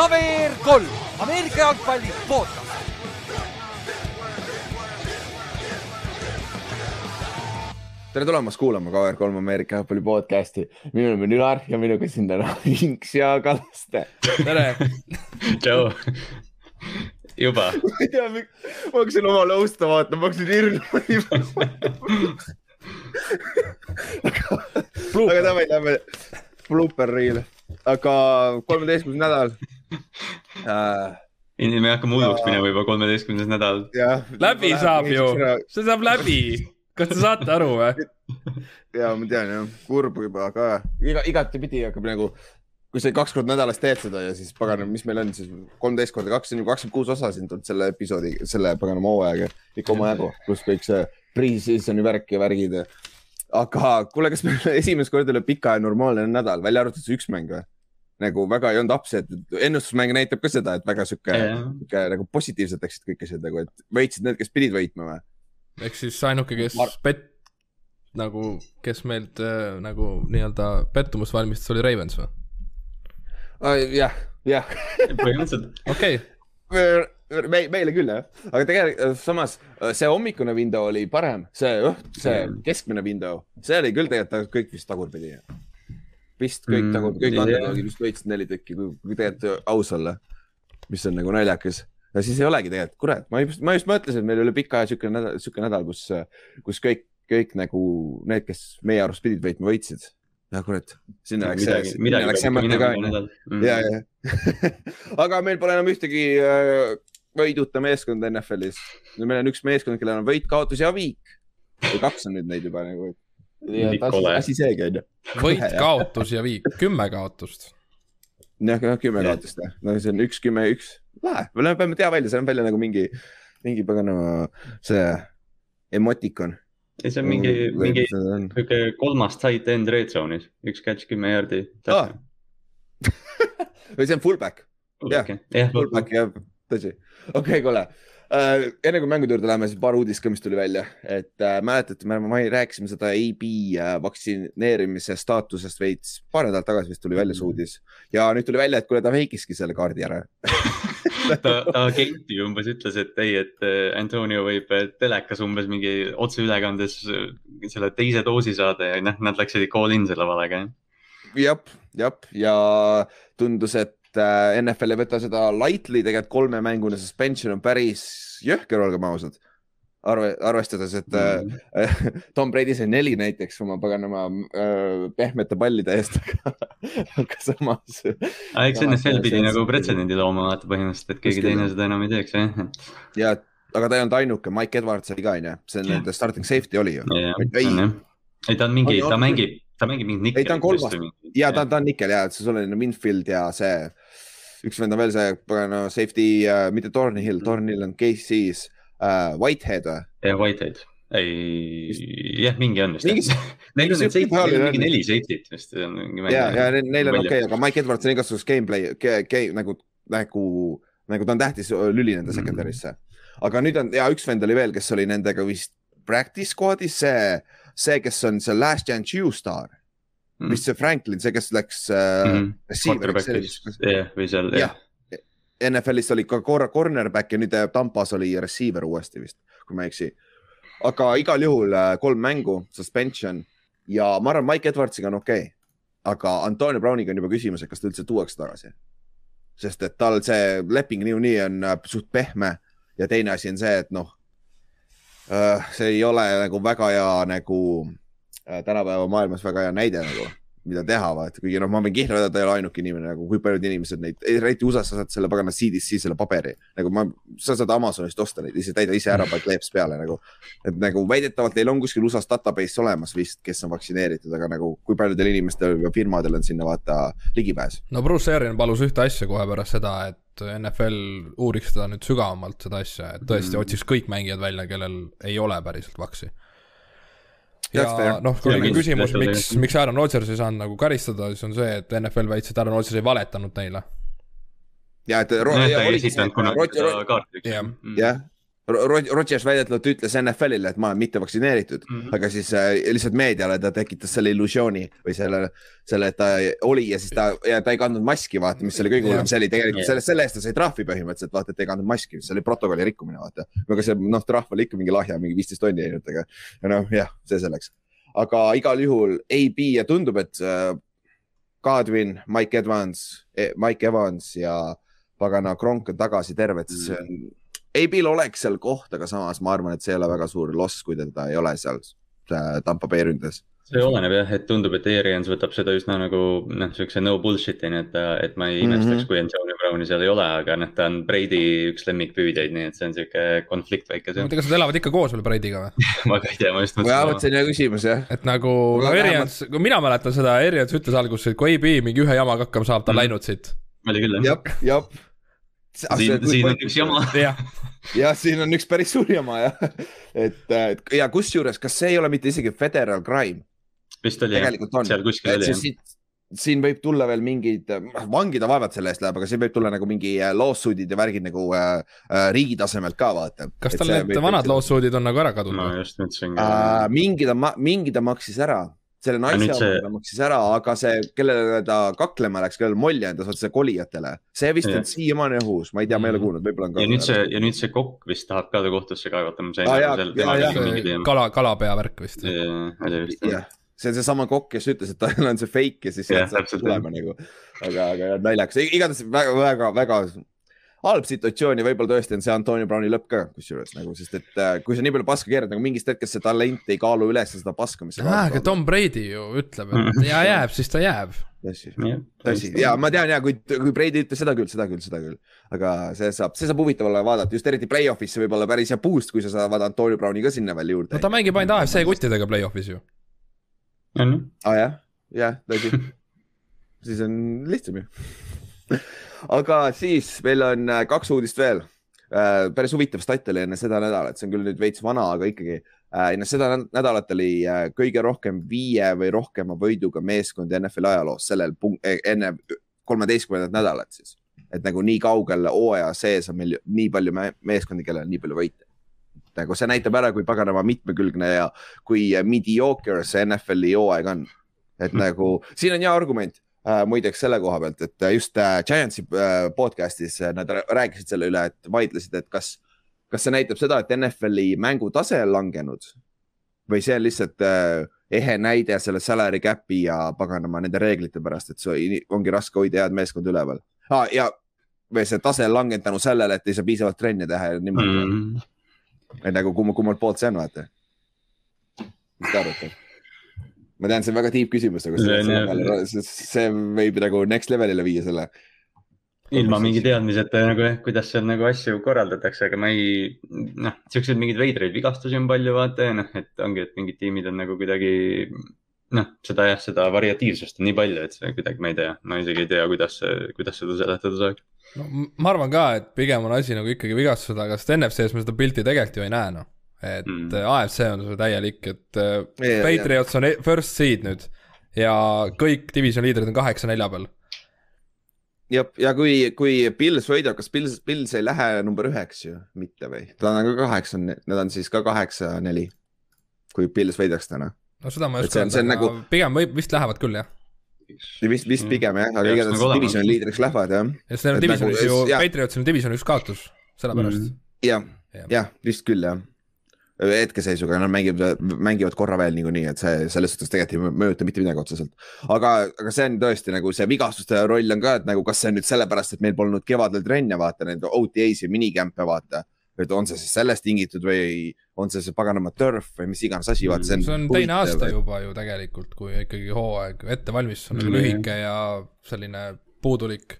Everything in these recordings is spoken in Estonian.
KVR kolm, Ameerika jalgpalli podcast. tere tulemast kuulama KVR3 Ameerika jalgpalli podcasti. minu nimi on Ülar ja minuga siin täna Inks ja Kallaste. tere. tšau. juba. ma ei tea, ma hakkasin oma lõusta vaatama, ma hakkasin hirmuma nii palju. aga davai, lähme blooper reel, aga kolmeteistkümnes nädal äh,. me hakkame hulluks minema juba kolmeteistkümnes nädal. läbi saab ju, see saab läbi, kas te saate aru või? ja ma tean jah, kurb juba, aga iga, igatepidi hakkab nagu, kui sa kaks korda nädalas teed seda ja siis pagan, mis meil on siis kolmteist korda kaks, on ju kakskümmend kuus osa siin tulnud selle episoodi, selle paganama hooajaga, ikka omajagu, pluss kõik see pre-season'i värk ja värgid aga kuule, kas meil esimest korda üle pika ja normaalne nädal, välja arvatud see üks mäng või? Nagu väga ei olnud upset, ennustusmäng näitab ka seda, et väga sihuke, sihuke nagu positiivselt läksid kõik asjad nagu, et võitsid need, kes pidid võitma või? ehk siis ainuke, kes Mar pet-, nagu, kes meilt äh, nagu nii-öelda pettumust valmistas, oli Ravens või? jah, jah. põhimõtteliselt. okei me, meile küll jah, aga tegelikult samas see hommikune window oli parem, see õht, see keskmine window, see oli küll tegelikult kõik vist tagurpidi. Vist kõik mm, tagurpidi, kõik underdogid vist võitsid neli tükki, kui, kui tegelikult aus olla, mis on nagu naljakas. ja siis ei olegi tegelikult, kurat, ma just, ma just mõtlesin, et meil oli pika aja siukene nädal, siuke nädal, kus, kus kõik, kõik nagu need, kes meie arust pidid võitma, võitsid ja kurat, sinna läks midagi, midagi läks see mõte ka. ja, ja aga meil pole enam ühtegi äh, võiduta meeskond NFL-is. meil on üks meeskond, kellel on võit, kaotus ja viik. või kaks on nüüd neid juba nagu. Asi seegi on ju. võit, kaotus ja viik, kümme kaotust. jah, kümme kaotust jah, no see on üks, kümme, üks, lahe, me peame tea välja, see on välja nagu mingi, mingi paganama see emotikon. Ei, see on mingi, mingi sihuke kolmas tight end red zone'is, üks catch kümme jaardi. Ah. või see on fullback. jah, fullback. Jah, tõsi. okei okay,, kuule uh,. enne kui mängude juurde läheme, siis paar uudist ka, mis tuli välja, et uh, mäletate, me, me rääkisime seda AB uh, vaktsineerimise staatusest veits, paar nädalat tagasi vist tuli välja see uudis ja nüüd tuli välja, et kuule, ta veikiski selle kaardi ära ta, ta Keiti umbes ütles, et ei, et Antonio võib telekas umbes mingi otseülekandes selle teise doosi saada ja noh, nad läksid ikka all in selle valega. jah, jah, ja tundus, et Äh, NFL ei võta seda lightly, tegelikult kolmemängune suspension on päris jõhker, olgem ausad. arve, arvestades, et äh, mm. äh, Tom Brady sai neli näiteks oma paganama äh, pehmete pallide eest aga samas. eks NFL pidi nagu pretsedendi looma vaata põhimõtteliselt, et keegi teine seda enam ei teeks jah. ja, aga ta ei olnud ainuke, Mike Edwards oli ka onju, see on nende starting safety oli ju. ei, ei ta on mingi, ta mängib ta mängib mingit nikkelit. ei, ta on kolmas ja ta, ta on nikkel ja, sul on Winfield ja see, üks vend on veel see, no safety uh,, mitte Thornhill, Thornhill on Casey's uh,, Whitehead või? jah, Whitehead, ei, jah, mingi on vist. Neil on safety, mingi neli safety't vist. ja, ja neil on okei okay,, aga Mike Edwards on igasugust gameplay, game nagu, nagu, nagu ta on tähtis lüli nende secondary'sse. aga nüüd on ja üks vend oli veel, kes oli nendega vist practice squad'is, see see, kes on see Last Chance You staar mm., mis see Franklin, see, kes läks äh, mm -hmm. jah, või seal jah ja.. NFL-is oli ka korra cornerback ja nüüd äh, Tampas oli receiver uuesti vist, kui ma ei eksi. aga igal juhul äh, kolm mängu, suspension ja ma arvan, Mike Edwardsiga on okei okay.. aga Antonio Browniga on juba küsimus, et kas ta üldse tuuakse tagasi. sest et tal see leping niikuinii on äh, suht pehme ja teine asi on see, et noh see ei ole nagu väga hea nagu tänapäeva maailmas väga hea näide nagu, mida teha, vaata, kuigi noh, ma võin kihla öelda, ta ei ole ainuke inimene nagu, kui paljud inimesed neid, eriti USA-s sa saad selle pagana CDC selle paberi nagu ma, sa saad Amazonist osta neid, ise täida ise ära, paned kleeps peale nagu. et nagu väidetavalt neil on kuskil USA-s database olemas vist, kes on vaktsineeritud, aga nagu kui paljudel inimestel ja firmadel on sinna vaata ligipääs. no Bruce Arian palus ühte asja kohe pärast seda, et NFL uuriks seda nüüd sügavamalt, seda asja, et tõesti mm. otsiks kõik mängijad välja, kellel ei ole päriselt vaksi. Ja noh, kui oli küsimus, miks, miks Aaron Rodgers ei saanud nagu karistada, siis on see, et NFL väitis, et Aaron Rodgers ei valetanud neile. ja et. jah, Rodgers väidetavalt ütles NFL-ile, et ma olen mitte vaktsineeritud mm, -hmm. aga siis äh, lihtsalt meediale ta tekitas selle illusiooni või selle, selle, et ta oli ja siis ta ja ta ei kandnud maski, vaata, mis oli kõige hullem, see oli tegelikult selle, selle eest ta sai trahvi põhimõtteliselt, vaata, et ei kandnud maski, see oli protokolli rikkumine, vaata. aga see noh, trahv oli ikka mingi lahja, mingi viisteist tonni ainult, aga noh, jah, see selleks. aga igal juhul AB ja tundub, et äh, Godwin, Mike Evans, eh, Mike Evans ja pagana Kronk on tagasi terved, siis see on Abil oleks seal koht, aga samas ma arvan, et see ei ole väga suur loss, kui teda ei ole seal Tampa Bay ründes. see oleneb jah, et tundub, et Arians võtab seda üsna nagu noh, siukse no bullshit'ina, et, et ma ei imestaks mm, -hmm. kui Antonio Browni seal ei ole, aga noh, ta on Brady üks lemmikpüüdjaid, nii et see on siuke konflikt väike. ma ei tea, kas nad elavad ikka koos veel Brady'ga või ma ka ei tea, ma just mõtlesin. see on hea küsimus jah. et nagu, no Arians, kui mina mäletan seda, Arians ütles alguses, et kui AB mingi ühe jamaga hakkama saab, ta on mm -hmm. läinud siit. oli küll jah. jah, jah siin, siin on üks jama. jah, siin on üks päris suur jama jah. et, et ja kusjuures, kas see ei ole mitte isegi federal crime? vist oli jah, seal kuskil oli jah siin võib tulla veel mingeid, vangida vaevalt selle eest läheb, aga siin võib tulla nagu mingi äh, lawsuit'id ja värgid nagu äh, äh, riigi tasemelt ka vaata. kas tal need vanad lawsuit'id on nagu ära kadunud? ma just mõtlesin ka äh,. mingi ta, mingi ta maksis ära selle naise see... oma maksis ära, aga see, kellele ta kaklema läks, kellel molli andas, vot see kolijatele, see vist on siiamaani õhus, ma ei tea, ma ei ole mhm. kuulnud, võib-olla on ka. ja nüüd see, ja nüüd see kokk vist tahab ka ta kohtusse kaevata, ma sain aru. kala, kalapea värk vist. jah, see on seesama kokk, kes ütles, et tal on see fake ja siis saab tulema nagu, aga, aga naljakas, igatahes väga, väga, väga halb situatsioon ja võib-olla tõesti on see Antonio Browni lõpp ka kusjuures nagu, sest et äh, kui sa nii palju paska keerad nagu mingist hetkest see talent ei kaalu üles seda paska, mis. aga Tom Brady ju ütleb, et ja jääb, siis ta jääb. tõsi, tõsi ja ma tean ja kui, kui Brady ütles seda küll, seda küll, seda küll, aga see saab, see saab huvitav olla vaadata, just eriti play-off'is see võib olla päris hea boost, kui sa saad Antonio Browni ka sinna veel juurde. no ta mängib ainult AFC kuttidega play-off'is ju. on ju? aa ah, jah, jah, tõsi siis on lihtsam ju aga siis meil on äh, kaks uudist veel. Äh, päris huvitav stat oli enne seda nädalat, see on küll nüüd veits vana, aga ikkagi äh, enne seda nädalat oli kõige rohkem viie või rohkema võiduga meeskond NFL ajaloos sellel punkt, enne kolmeteistkümnendat nädalat siis. et nagu nii kaugel hooaja sees on meil nii palju meeskondi, kellel on nii palju võite nagu see näitab ära, kui paganama mitmekülgne ja kui mediocre see NFL-i hooaeg on. et nagu siin on hea argument. Muideks selle koha pealt, et äh, just äh, Giantsi äh, podcast'is äh, nad rääkisid selle üle, et vaidlesid, et kas, kas see näitab seda, et NFL-i mängutase on langenud või see on lihtsalt äh, ehe näide selle salary cap'i ja paganama nende reeglite pärast, et see ongi raske hoida head meeskonda üleval ah,. ja või see tase on langenud tänu sellele, et ei saa piisavalt trenni teha ja niimoodi mm.. et nagu kumma, kummalt poolt see on, vaata. mis te arvate? Ma tean, see on väga deep küsimus, aga see, see, see võib nagu next level'ile viia selle. ilma mingi teadmiseta nagu jah, kuidas seal nagu asju korraldatakse, aga ma ei, noh, siukseid mingeid veidraid vigastusi on palju, vaata ja noh, et ongi, et mingid tiimid on nagu kuidagi noh, seda jah, seda variatiivsust on nii palju, et see kuidagi, ma ei tea, ma isegi ei tea, kuidas, kuidas seda seletada saaks. no ma arvan ka, et pigem on asi nagu ikkagi vigastused, aga sest NFC-s me seda pilti tegelikult ju ei näe, noh et mm. AFC on sul täielik, et yeah, äh, Patriots yeah. on e-, first seed nüüd ja kõik division liidrid on kaheksa nelja peal. jah, ja kui, kui Pils võidab, kas Pils, Pils ei lähe number üheks ju, mitte või? ta on ka kaheksa, nad on siis ka kaheksa neli, kui Pils võidaks täna. no seda ma ei oska öelda, aga nagu... pigem võib, vist lähevad küll jah vist, vist mm. pigem jah, aga igatahes nagu divisioni liidriks lähevad jah. ja sest neil on divisionis nagu, ju, Patriotsil on divisiooni üks kaotus, sellepärast mm.. jah, jah, vist küll jah hetkeseisuga, nad mängivad, mängivad korra veel niikuinii, et see selles suhtes tegelikult ei mõjuta mitte midagi otseselt. aga, aga see on tõesti nagu see vigastuste roll on ka, et nagu kas see on nüüd sellepärast, et meil polnud kevadel trenne, vaata neid OTA-s ja minikämpe, vaata. et on see siis sellest tingitud või on see see paganama turf või mis iganes asi, vaata see on. see on teine aasta juba ju tegelikult, kui ikkagi hooaeg ettevalmistus on nagu lühike ja selline puudulik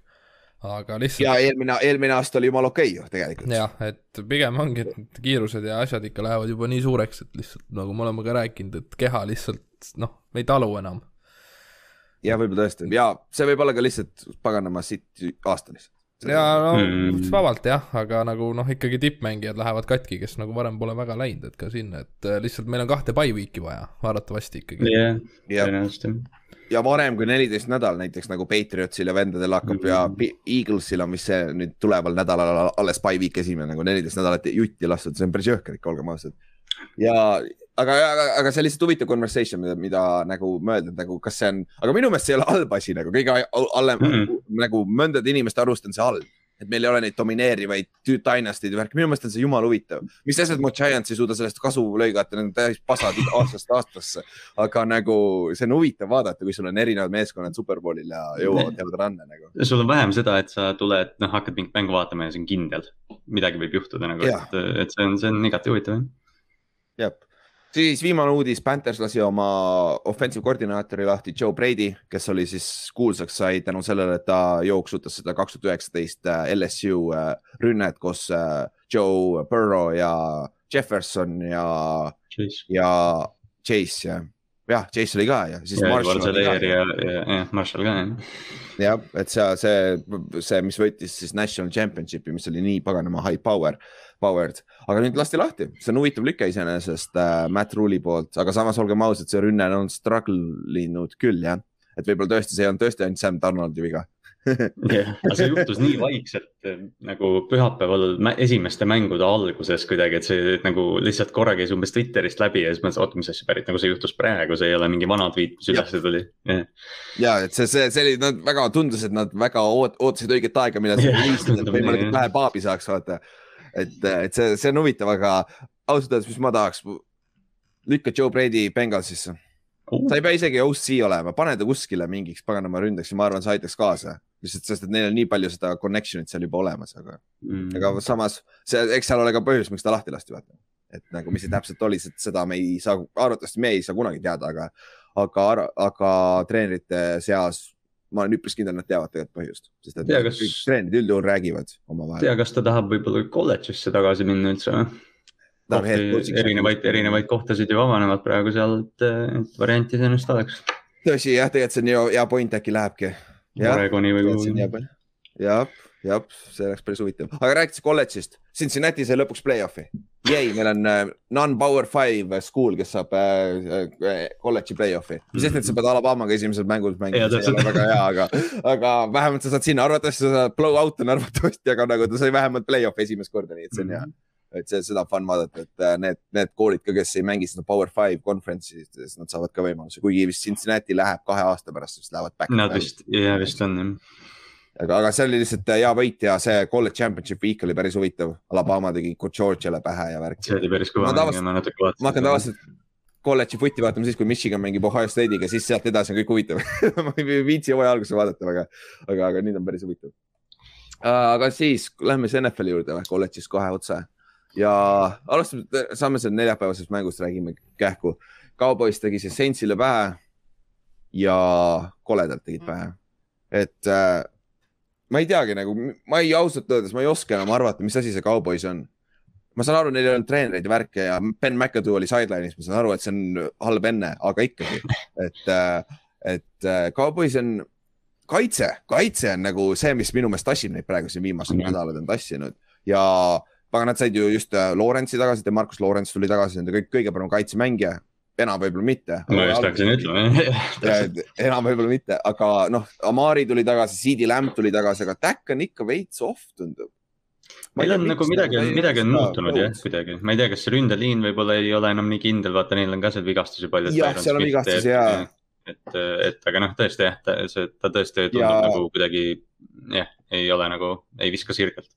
aga lihtsalt. ja eelmine, eelmine aasta oli jumala okei okay ju tegelikult. jah, et pigem ongi, et kiirused ja asjad ikka lähevad juba nii suureks, et lihtsalt nagu me oleme ka rääkinud, et keha lihtsalt noh, ei talu enam. ja võib-olla tõesti ja see võib olla ka lihtsalt paganama sitt aasta lihtsalt. ja no mm. vabalt jah, aga nagu noh, ikkagi tippmängijad lähevad katki, kes nagu varem pole väga läinud, et ka sinna, et lihtsalt meil on kahte week'i vaja, arvatavasti ikkagi. jah, tõenäoliselt jah ja varem kui neliteist nädal näiteks nagu Patriotsil ja vendadel hakkab ja mhm. Eaglesil on vist see nüüd tuleval nädalal alles by week esimene nagu neliteist nädalat jutti lastud, see on päris jõhker ikka, olgem ausad. ja aga, aga, aga see on lihtsalt huvitav conversation, mida, mida nagu mõelda, et nagu kas see on, aga minu meelest see ei ole halb asi nagu kõige allem mm -hmm. nagu mõndade inimeste arust on see halb. Et meil ei ole neid domineerivaid dynasty'd ja värki, minu meelest on see jumala huvitav. mis asjad, mu Giants ei suuda sellest kasu lõigata, need on täis pasad aastast aastasse. aga nagu see on huvitav vaadata, kui sul on erinevad meeskonnad superbowlil ja jõuavad teevad run'e nagu. sul on vähem seda, et sa tuled, noh, hakkad mingit mängu vaatama ja see on kindel. midagi võib juhtuda nagu, et, et see on, see on igati huvitav jah. Jah siis viimane uudis, Panthers lasi oma offensive koordinaatori lahti, Joe Brady, kes oli siis kuulsaks sai tänu sellele, et ta jooksutas seda kaks tuhat üheksateist äh, LSU äh, rünnet koos äh, Joe Burrow ja Jefferson ja, ja Chase ja, jah, Chase oli ka ja siis. Ja, ja, ja Marshall ka jah. jah, et see, see, see, mis võitis siis national championship'i, mis oli nii paganama high power Powered, aga nüüd lasti lahti, see on huvitav lüke iseenesest äh, Matt Rule'i poolt, aga samas olgem ausad, see rünne on struggle inud küll jah, et võib-olla tõesti, see on tõesti ainult Sam Donaldi viga. Jah, aga see juhtus nii vaikselt äh, nagu pühapäeval esimeste mängude alguses kuidagi, et see nagu lihtsalt korra käis umbes Twitterist läbi ja siis mõtlesin, oota, mis asja pärit, nagu see juhtus praegu, see ei ole mingi vana tweet, mis üles tuli. ja et see, see, see oli, nad väga tundus, et nad väga oot, ootasid õiget aega, millal seda release et võimalikult vähe paabi saaks vaata et, et see, see on huvitav, aga ausalt öeldes, mis ma tahaks, lükka Joe Brady Bengalsisse uh.. sa ei pea isegi OC olema, pane ta kuskile mingiks paganama ründeks ja ma arvan, see aitaks kaasa. lihtsalt sest, et neil on nii palju seda connection'it seal juba olemas, aga mm., aga samas see, eks seal ole ka põhjus, miks ta lahti lasti, vaata. et nagu, mis see täpselt oli, seda me ei saa, arvatavasti me ei saa kunagi teada, aga, aga, aga treenerite seas ma olen üpris kindel, nad teavad tegelikult põhjust, sest et tea, kas... kõik treenerid üldjuhul räägivad omavahel. tea, kas ta tahab võib-olla kolledžisse tagasi minna üldse või? erinevaid, erinevaid kohtasid ju avanevad praegu seal, et, et variant iseenesest oleks. tõsi jah, tegelikult see on ju hea point, äkki lähebki. Kuhugi. jah jah, see oleks päris huvitav, aga rääkides kolledžist, Cincinnati sai lõpuks play-off'i. jäi, meil on uh, non-power five school, kes saab uh, uh, kolledži play-off'i. mis sest, et sa pead Alabamaga esimesed mängud mängima, see ei ole väga hea, aga, aga vähemalt sa saad sinna, arvatavasti sa saad blow-out on arvatavasti, aga nagu ta sai vähemalt play-off'i esimest korda, nii et see on hea mm. -hmm et see, seda on fun vaadata, et need, need koolid ka, kes ei mängi seda Power Five conference'i, nad saavad ka võimaluse, kuigi vist Cincinnati läheb kahe aasta pärast, siis lähevad back. Nad vist, jah, vist on jah aga, aga see oli lihtsalt hea võit ja see college championship week oli päris huvitav. Alabama tegi Georgia'le pähe ja värk. see oli päris kõva. ma, ma, ma hakkan tavaliselt kolledži footi vaatama siis, kui Michigan mängib Ohio State'iga, siis sealt edasi on kõik huvitav ma ei viitsi hooaja alguses vaadata väga, aga, aga nüüd on päris huvitav. aga siis lähme siis NFL-i juurde või, kolledžis kohe otse ja alustame, saame seal neljapäevasest mängust räägime kähku. Cowboys tegi see Saintsile pähe ja koledalt tegid pähe, et äh, ma ei teagi nagu, ma ei ausalt öeldes, ma ei oska enam arvata, mis asi see Cowboys on. ma saan aru, neil ei olnud treenereid ja värke ja Ben McAdoo oli sideline'is, ma saan aru, et see on halb enne, aga ikkagi, et, äh, et äh, Cowboys on kaitse, kaitse on nagu see, mis minu meelest tassib neid praegu siin viimased mm -hmm. nädalad on tassinud ja aga nad said ju just äh, Lawrence'i tagasi, Markus Lawrence tuli tagasi, nende kõik, kõige parem kaitsemängija enam võib-olla mitte. ma just hakkasin ütlema enam võib-olla mitte, aga noh, Amari tuli tagasi, CD Lamb tuli tagasi, aga Tack on ikka veits off, tundub. meil on nagu midagi, midagi on muutunud jah, kuidagi, ma ei tea, kas see ründeliin võib-olla ei ole enam nii kindel, vaata, neil on ka seal vigastusi palju. jah, seal on vigastusi ja. et, et aga noh, tõesti jah, ta, see, ta tõesti tundub ja... nagu kuidagi jah, ei ole nagu, ei viska sirgelt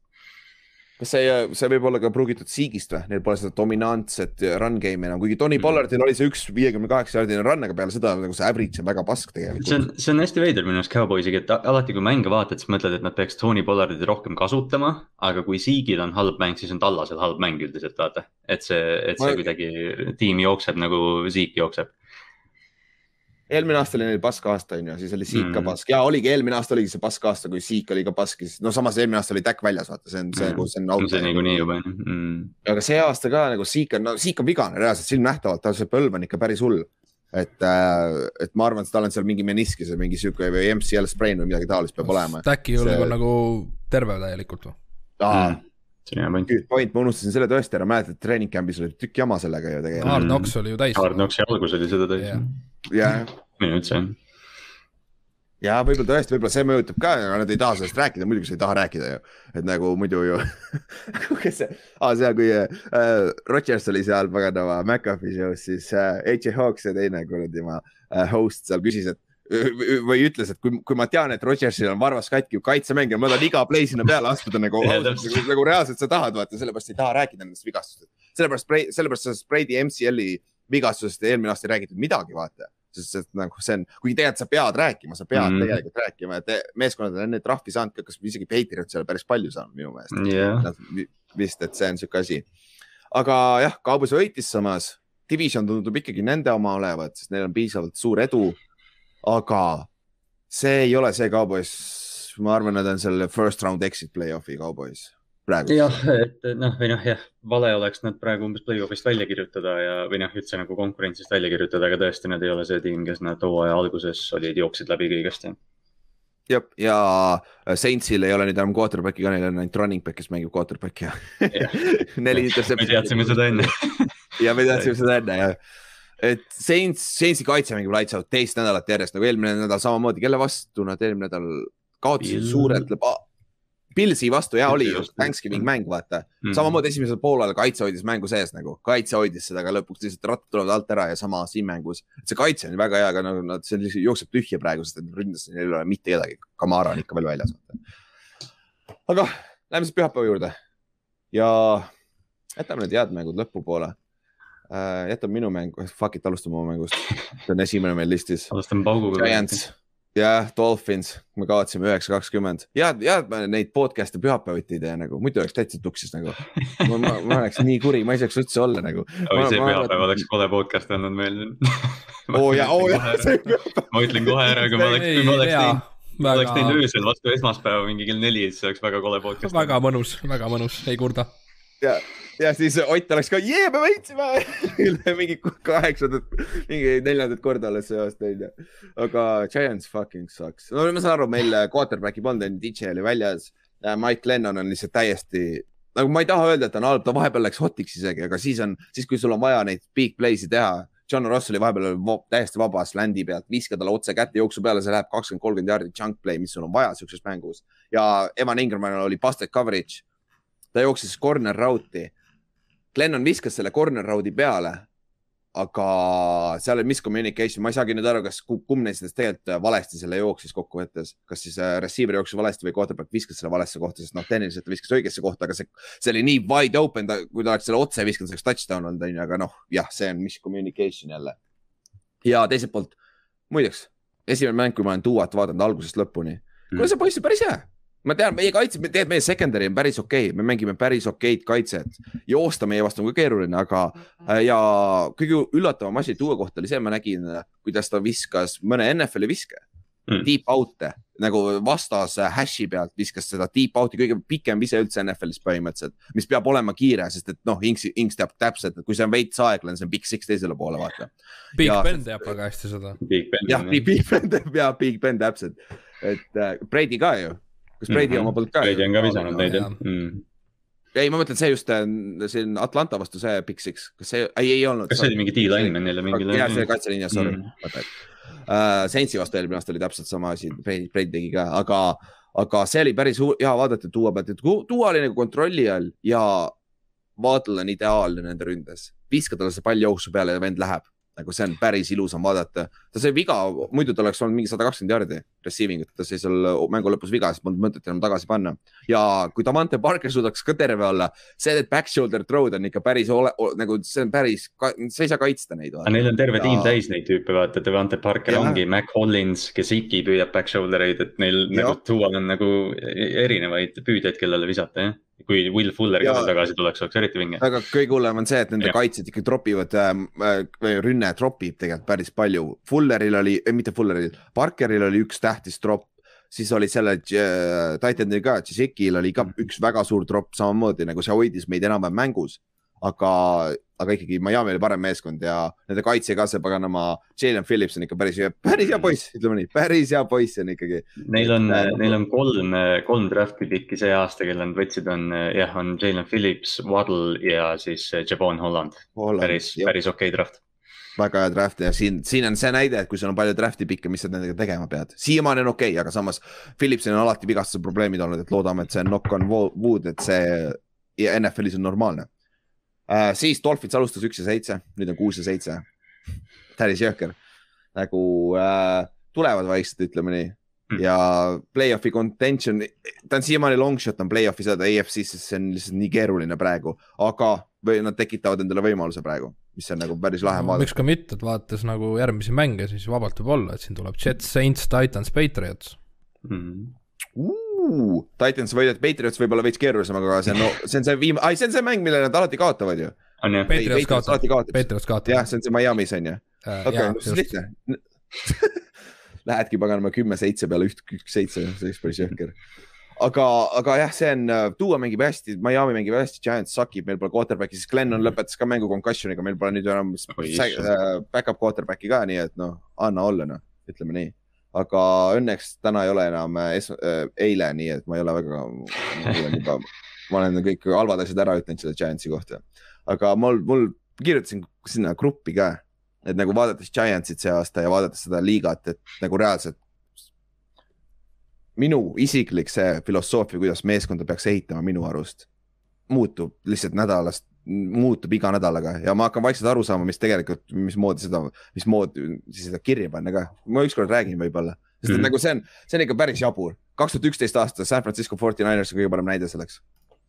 kas see, see võib olla ka pruugitud siigist või, neil pole seda dominantset run game'i enam, kuigi Tony mm. Pollardil oli see üks viiekümne kaheksa jaardine run, aga peale seda nagu see average on väga pask tegelikult. see on, see on hästi veider minu arust Cowboysiga, et alati kui mänge vaatad, siis mõtled, et nad peaks Tony Pollardit rohkem kasutama, aga kui siigil on halb mäng, siis on Tallasel halb mäng üldiselt vaata, et see, et see Ma... kuidagi tiim jookseb nagu siik jookseb eelmine aasta oli neil pask aasta, on ju, siis oli Siik mm. ka pask ja oligi, eelmine aasta oligi see pask aasta, kui Siik oli ka pask, siis no samas eelmine aasta oli Täkk väljas, vaata, see on see mm., kus on auto. see niikuinii juba on mm.. aga see aasta ka nagu Siik on, no Siik on vigane reaalselt silmnähtavalt, tal see põlv on ikka päris hull. et äh,, et ma arvan, et tal on seal mingi meniskis või mingi sihuke või MCL sprain või midagi taolist peab olema. Täkki see... on nagu terve täielikult või? Mm see on hea point. Good point, ma unustasin selle tõesti ära, mäletad, treening camp'is oli tükk jama sellega ju tegelikult. Hard Knocks oli ju täis. Hard Knocksi algus oli seda täis. jah, minu üldse. ja võib-olla tõesti, võib-olla see mõjutab ka, aga nad ei taha sellest rääkida, muidugi sa ei taha rääkida ju. et nagu muidu ju kes see ah,, seal kui äh, Rodgers oli seal paganama McAfee show's, siis äh, AJ Hawks ja teine kuradi ma äh, host seal küsis, et või ütles, et kui, kui ma tean, et Rodgersil on varvas katki kaitsemängija, ma tahan iga play sinna peale astuda nagu, nagu, nagu reaalselt sa tahad, vaata, sellepärast ei taha rääkida nendest vigastustest. sellepärast, sellepärast sellest Brady MCL-i vigastusest eelmine aasta ei räägitud midagi, vaata sest et nagu see on, kuigi tegelikult sa pead rääkima, sa pead mm. -hmm. tegelikult rääkima, et meeskonnad on enne trahvi saanud, kas isegi Patriots ei ole päris palju saanud minu meelest yeah.. vist, et see on sihuke asi. aga jah, kaubus võitis samas, division tundub ikkagi nende oma olevat, sest neil on piisavalt suur edu. aga see ei ole see kaubois, ma arvan, nad on selle first round exit play-off'i kaubois praegu. jah, et noh, või noh, jah, vale oleks nad praegu umbes play-off'ist välja kirjutada ja, või noh, üldse nagu konkurentsist välja kirjutada, aga tõesti, nad ei ole see tiim, kes nad hooaja alguses olid, jooksid läbi kõigest. jah, ja Saintsil ei ole nüüd enam quarterback'i ka, neil on ainult running back, kes mängib quarterback'i ja neli interceptsiooni. me teadsime seda enne ja me teadsime seda enne, jah et Saints, Saintsi kaitse mängib lights out teist nädalat järjest nagu eelmine nädal samamoodi, kelle vastu nad eelmine nädal kaotasid suurelt Pilsi vastu ja oli just Thanksgiving mäng, vaata mm -hmm.. samamoodi esimesel poolel kaitse hoidis mängu sees nagu, kaitse hoidis seda, aga lõpuks lihtsalt rattad tulevad alt ära ja sama siin mängus. see kaitse on väga hea, aga nagu nad, see lihtsalt jookseb tühja praegu, sest et ründas neil ei ole mitte kedagi. Kamara on ikka veel väljas. aga lähme siis pühapäeva juurde ja jätame need head mängud lõpupoole äh,. jätame minu mängu, fuck it, alustame oma mängust. see on esimene meil listis. alustame pauguga. Giants jah, Dolphins, me kaotasime üheksa, kakskümmend. head, head me neid podcast'e pühapäeviti ei tee nagu, muidu oleks täitsa tuksis nagu. ma, ma, ma oleks nii kuri, ma ei saaks üldse olla nagu. oi, see pühapäev ma... oleks kole podcast olnud meil oo ja, oo ja. ma ütlen kohe ära, kui ma oleks, kui ma oleks teinud väga... oleks teinud öösel vastu esmaspäeva mingi kell neli, siis oleks väga kole podcast. väga mõnus, väga mõnus, ei kurda. Ja ja siis Ott oleks ka, jee, me võitsime mingi kaheksandat, mingi neljandat korda alles see aasta onju. aga Giants fucking sucks. no ma saan aru, meil quarterback'i polnud, DJ oli väljas. Mike Lennon on lihtsalt täiesti, nagu ma ei taha öelda, et ta on halb, ta vahepeal läks hotiks isegi, aga siis on, siis kui sul on vaja neid big play'si teha. John Ross oli vahepeal täiesti vabas landi pealt, viska talle otse kätte jooksu peale, see läheb kakskümmend, kolmkümmend jaardi junk play, mis sul on vaja siukses mängus. ja Evan Ingermanil oli busted coverage. Ta jooksis corner route'i Glennon viskas selle corner round'i peale, aga seal oli miscommunication, ma ei saagi nüüd aru, kas kumb neist tegelikult valesti selle jooksis kokkuvõttes, kas siis äh, receiver jooksis valesti või quarterback viskas selle valesse kohta, sest noh, tehniliselt ta viskas õigesse kohta, aga see, see oli nii wide open, kui ta oleks selle otse viskanud, see oleks touchdown olnud, onju, aga noh, jah, see on miscommunication jälle. ja teiselt poolt, muideks, esimene mäng, kui ma olen Duat vaadanud algusest lõpuni. Mm., kuule see poiss on päris hea ma tean, meie kaitse, tegelikult meie secondary on päris okei okay., me mängime päris okeid kaitset. joosta meie vastu on ka keeruline, aga äh, ja kõige üllatavam asi Duo kohta oli see, ma nägin, kuidas ta viskas mõne NFL-i viske mm., deep out'e nagu vastas hash'i pealt viskas seda deep out'i, kõige pikem vise üldse NFL-is põhimõtteliselt, mis peab olema kiire, sest et noh, Inks, Inks teab täpselt, et kui see on veits aeglane, see on Big Six teisele poole, vaata. Big ja, Ben teab väga hästi seda. jah, Big Ben teab ja Big Ben täpselt, et äh, Brady ka ju kas Brady mm -hmm. oma poolt ka? Brady on ka visanud neid jah mm.. ei, ma mõtlen, see just, äh, siin Atlanta vastu see Big Six, kas see, ei, ei olnud. kas see oli mingi D-lineman jälle mingi? jah, see kaitseliin, sorry mm.. Uh, Saintsi vastu eelmine aasta oli täpselt sama asi, Brady tegi ka, aga, aga see oli päris hea vaadata Duo pealt, et Duo oli nagu kontrolli all ja Vaadl on ideaalne nende ründes. viska talle see pall jooksu peale ja vend läheb nagu see on päris ilus on vaadata. ta sai viga, muidu ta oleks olnud mingi sada kakskümmend jardi receiving ut, ta sai seal mängu lõpus viga, siis polnud mõtet enam tagasi panna. ja kui Davante Parker suudaks ka terve olla, see, need back shoulder throw'd on ikka päris ole, nagu see on päris, sa ei saa kaitsta neid. Neil on terve ja... tiim täis neid tüüpe, vaata, Davante Parker ja. ongi, Mac Hollins, kes iki püüab back shoulder eid, et neil ja. nagu tuual on nagu erinevaid püüdjaid, kellele visata, jah kui Will Fuller ka tagasi tuleks, oleks eriti vinge. aga kõige hullem on see, et nende ja. kaitsjad ikka tropivad äh,, äh rünne tropib tegelikult päris palju. Fulleril oli eh,, mitte Fulleril, Parkeril oli üks tähtis tropp, siis oli selle äh, Titanil ka, Tšesikil oli ka üks väga suur tropp samamoodi nagu see hoidis meid enam-vähem mängus aga, aga ikkagi Miami oli parem meeskond ja nende kaitse ka see paganama, Jalen Phillips on ikka päris hea, päris hea poiss, ütleme nii, päris hea poiss on ikkagi. Neil on, neil on kolm, kolm draft'i pikki see aasta, kelle nad võtsid, on jah, on Jalen Phillips, Waddle ja siis Jabon Holland, Holland. päris, päris okei okay draft väga hea draft ja siin, siin on see näide, et kui sul on palju draft'i pikke, mis sa nendega tegema pead. siiamaani on okei okay,, aga samas Philipsil on alati vigastuse probleemid olnud, et loodame, et see knock on wood, et see NFL-is on normaalne uh,. siis Dolphins alustas üks ja seitse, nüüd on kuus ja seitse. päris jõhker, nagu uh, tulevad vaikselt, ütleme nii mm. ja play-off'i contention, ta on siiamaani long shot on play-off'i saada EFC-sse, see on lihtsalt nii keeruline praegu, aga või nad tekitavad endale võimaluse praegu, mis on nagu päris lahe no, vaadata. miks ka mitte, et vaadates nagu järgmisi mänge, siis vabalt võib olla, et siin tuleb Jets, Saints, Titans, Patriots mm.. Uh, Titans võidab, Patriots võib-olla veits keerulisem, aga see on no,, see on see viim-, ai, see on see mäng, mille nad alati kaotavad ju. on jah? Patriots kaotab, Patriots kaotab. jah, see on see Miami's on ju. Äh, okei, siis lihtne Lähedki paganama kümme-seitse peale üht, üks-seitse, see oleks päris jõhker aga, aga jah, see on, Duo mängib hästi, Miami mängib hästi, Giants sakib, meil pole quarterback'i, siis Glennon lõpetas ka mängu concussion'iga, meil pole nüüd enam äh, back-up quarterback'i ka, nii et noh, anna olla noh, ütleme nii. Aga õnneks täna ei ole enam äh, es, äh, eile, nii et ma ei ole väga, ma olen juba, ma olen kõik halvad asjad ära ütelnud selle Giantsi kohta. aga mul, mul kirjutasin sinna gruppi ka, et nagu vaadates Giantsit see aasta ja vaadates seda liigat, et nagu reaalselt minu isiklik see filosoofia, kuidas meeskonda peaks ehitama minu arust muutub lihtsalt nädalast, muutub iga nädalaga ja ma hakkan vaikselt aru saama, mis tegelikult, mismoodi seda, mismoodi siis seda kirja panna ka. ma ükskord räägin võib-olla, sest et mm. nagu see on, see on ikka päris jabur. kaks tuhat üksteist aasta San Francisco 49ers on kõige parem näide selleks.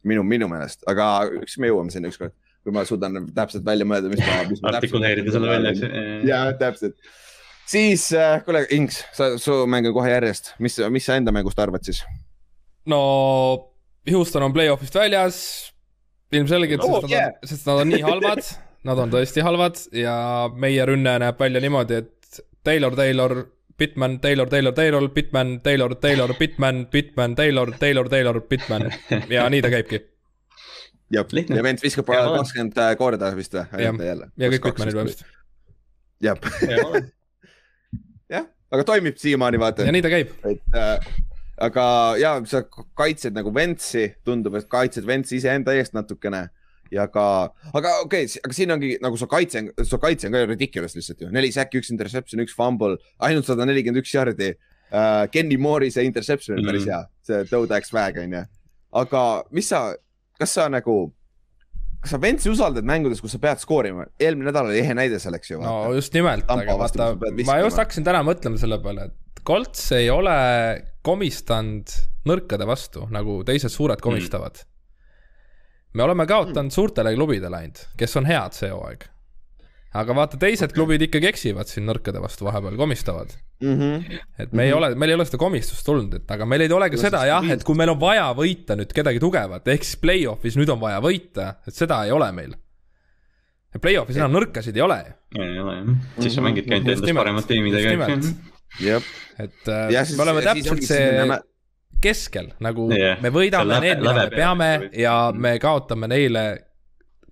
minu, minu meelest, aga eks me jõuame sinna ükskord, kui ma suudan täpselt välja mõelda, mis ma, mis ma. artikuleerida selle välja, eks. ja täpselt siis äh,, kuule, Inks, sa, su mäng on kohe järjest, mis, mis sa enda mängust arvad siis? no Houston on play-off'ist väljas, ilmselgelt oh,, sest, yeah. nad on, sest nad on nii halvad nad on tõesti halvad ja meie rünne näeb välja niimoodi, et Taylor, Taylor, Bitman, Taylor, Taylor, Taylor, Bitman, Taylor, Taylor, Bitman, Bitman, Taylor, Taylor, Taylor, Bitman ja nii ta käibki. jah, ja vend viskab kakskümmend korda vist või? jah, ja kõik Bitmanid vist. jah jah, aga toimib siiamaani vaata. ja nii ta käib. et äh, aga ja sa kaitsed nagu Ventsi, tundub, et kaitsed Ventsi iseenda eest natukene ja ka, aga okei okay,, aga siin ongi nagu su kaitse, su kaitse on ka ridiculous lihtsalt ju, neli säki, üks interception, üks fumble, ainult sada nelikümmend üks jardi uh,. Kenny Moore'i see interception on mm -hmm. päris hea, see Toad X-Väg on ju. aga mis sa, kas sa nagu kas sa Ventsi usaldad mängudes, kus sa pead skoorima? eelmine nädal oli ehe näide selleks ju. no just nimelt, aga vaata, ma just hakkasin täna mõtlema selle peale, et Colts ei ole komistanud nõrkade vastu, nagu teised suured mm. komistavad mm.. me oleme kaotanud mm. suurtele klubidele ainult, kes on head see hooaeg aga vaata, teised okay. klubid ikkagi eksivad siin nõrkade vastu vahepeal, komistavad mm. -hmm. et me mm -hmm. ei mhm. ole, meil ei ole seda komistust tulnud, et aga meil ei ole ka seda jah, et kui meil on vaja võita nüüd kedagi tugevat, ehk siis play-off'is nüüd on vaja võita, et seda ei ole meil. ja play-off'is enam nõrkasid ei ole ei ole jah, siis sa mängidki ainult endast paremate tiimidega, eks ju. Et äh, ja, me oleme täpselt see keskel, nagu yeah. me võidame need, mida me peame ja me kaotame neile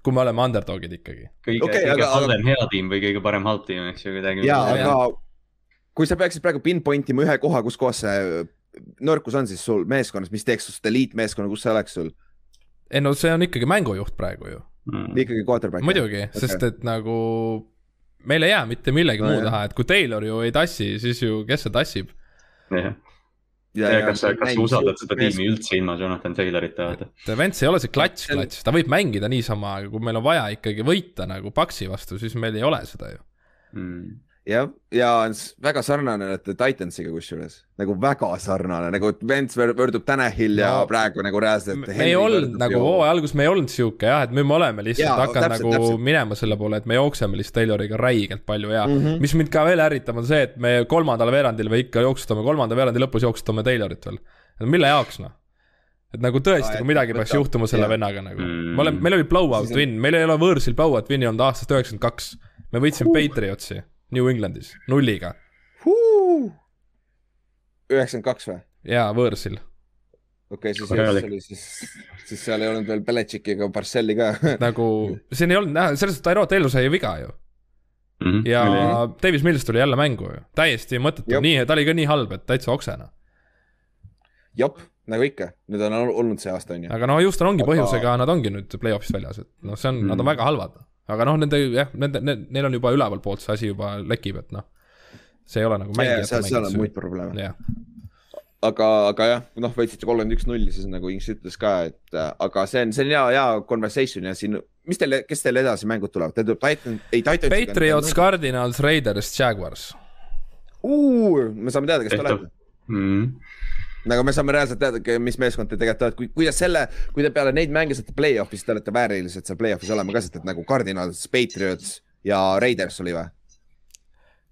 kui me oleme underdog'id ikkagi. kõige okay,, kõige halvem hea tiim või kõige parem halb tiim, eks ju, kuidagi. ja, aga kui sa peaksid praegu pinpoint ima ühe koha, kus kohas see nõrkus on siis sul meeskonnas, mis teeks sinust eliitmeeskonna, kus see oleks sul? ei no see on ikkagi mängujuht praegu ju mm.. ikkagi quarterback. muidugi okay., sest et nagu meil ei jää mitte millegi no, muu taha, et kui Taylor ju ei tassi, siis ju kes see tassib? jah. Ja, ja kas sa, kas sa usaldad seda tiimi üldse ilma Jonathan Taylorita, vaata? Vents ei ole see klats, klats, ta võib mängida niisama, aga kui meil on vaja ikkagi võita nagu Paxi vastu, siis meil ei ole seda ju. Mm jah, ja on väga sarnane olete Titansiga kusjuures, nagu väga sarnane, nagu Vents võrdub Tanahil ja no, praegu nagu reaalselt. me ei olnud nagu hooaja alguses me ei olnud sihuke jah, et nüüd me oleme lihtsalt hakanud nagu täpselt. minema selle poole, et me jookseme lihtsalt Tayloriga räigelt palju ja mm -hmm. mis mind ka veel ärritab, on see, et me kolmandal veerandil või ikka jooksutame, kolmanda veerandi lõpus jooksutame Taylorit veel. mille jaoks noh? et nagu tõesti, kui midagi peaks juhtuma selle vennaga nagu mm., me oleme, meil oli blowout win, meil ei ole võõrsil blowout win'i olnud aastast üheksakümmend kaks. me võitsime uh. Patriotsi New Englandis, nulliga. üheksakümmend kaks või? jaa, võõrsil. okei okay,, siis, siis oli siis, siis seal ei olnud veel Belichicki ega Barcelli ka nagu, siin ei olnud näha, selles suhtes Tyro Taylor sai ju viga ju mm. -hmm. ja mm -hmm. Davis Mills tuli jälle mängu ju, täiesti mõttetu, nii, ta oli ka nii halb, et täitsa oksena. jep, nagu ikka, nüüd on olnud see aasta on ju. aga no Houston ongi aga... põhjusega, nad ongi nüüd play-off'ist väljas, et noh, see on mm, -hmm. nad on väga halvad aga noh, nende jah, nende, neil on juba ülevalpoolt see asi juba lekib, et noh, see ei ole nagu mängijate seal, seal on muid probleeme. aga, aga jah, noh, võitsite kolmkümmend üks nulli, siis nagu Inks ütles ka, et äh, aga see on, see on hea, hea conversation ja siin, mis teil, kes teil edasi mängud tulevad, teil tuleb Titan, ei Titan. Patriots, Cardinals, Raiders, Jaguars. me saame teada, kes te olete mm nagu me saame reaalselt teada, mis meeskond te tegelikult olete, kuidas selle, kui te peale neid mänge saate play-off'is, te olete väärilised seal play-off'is olema ka, sest et nagu Cardinals, Patriots ja Raiders oli või?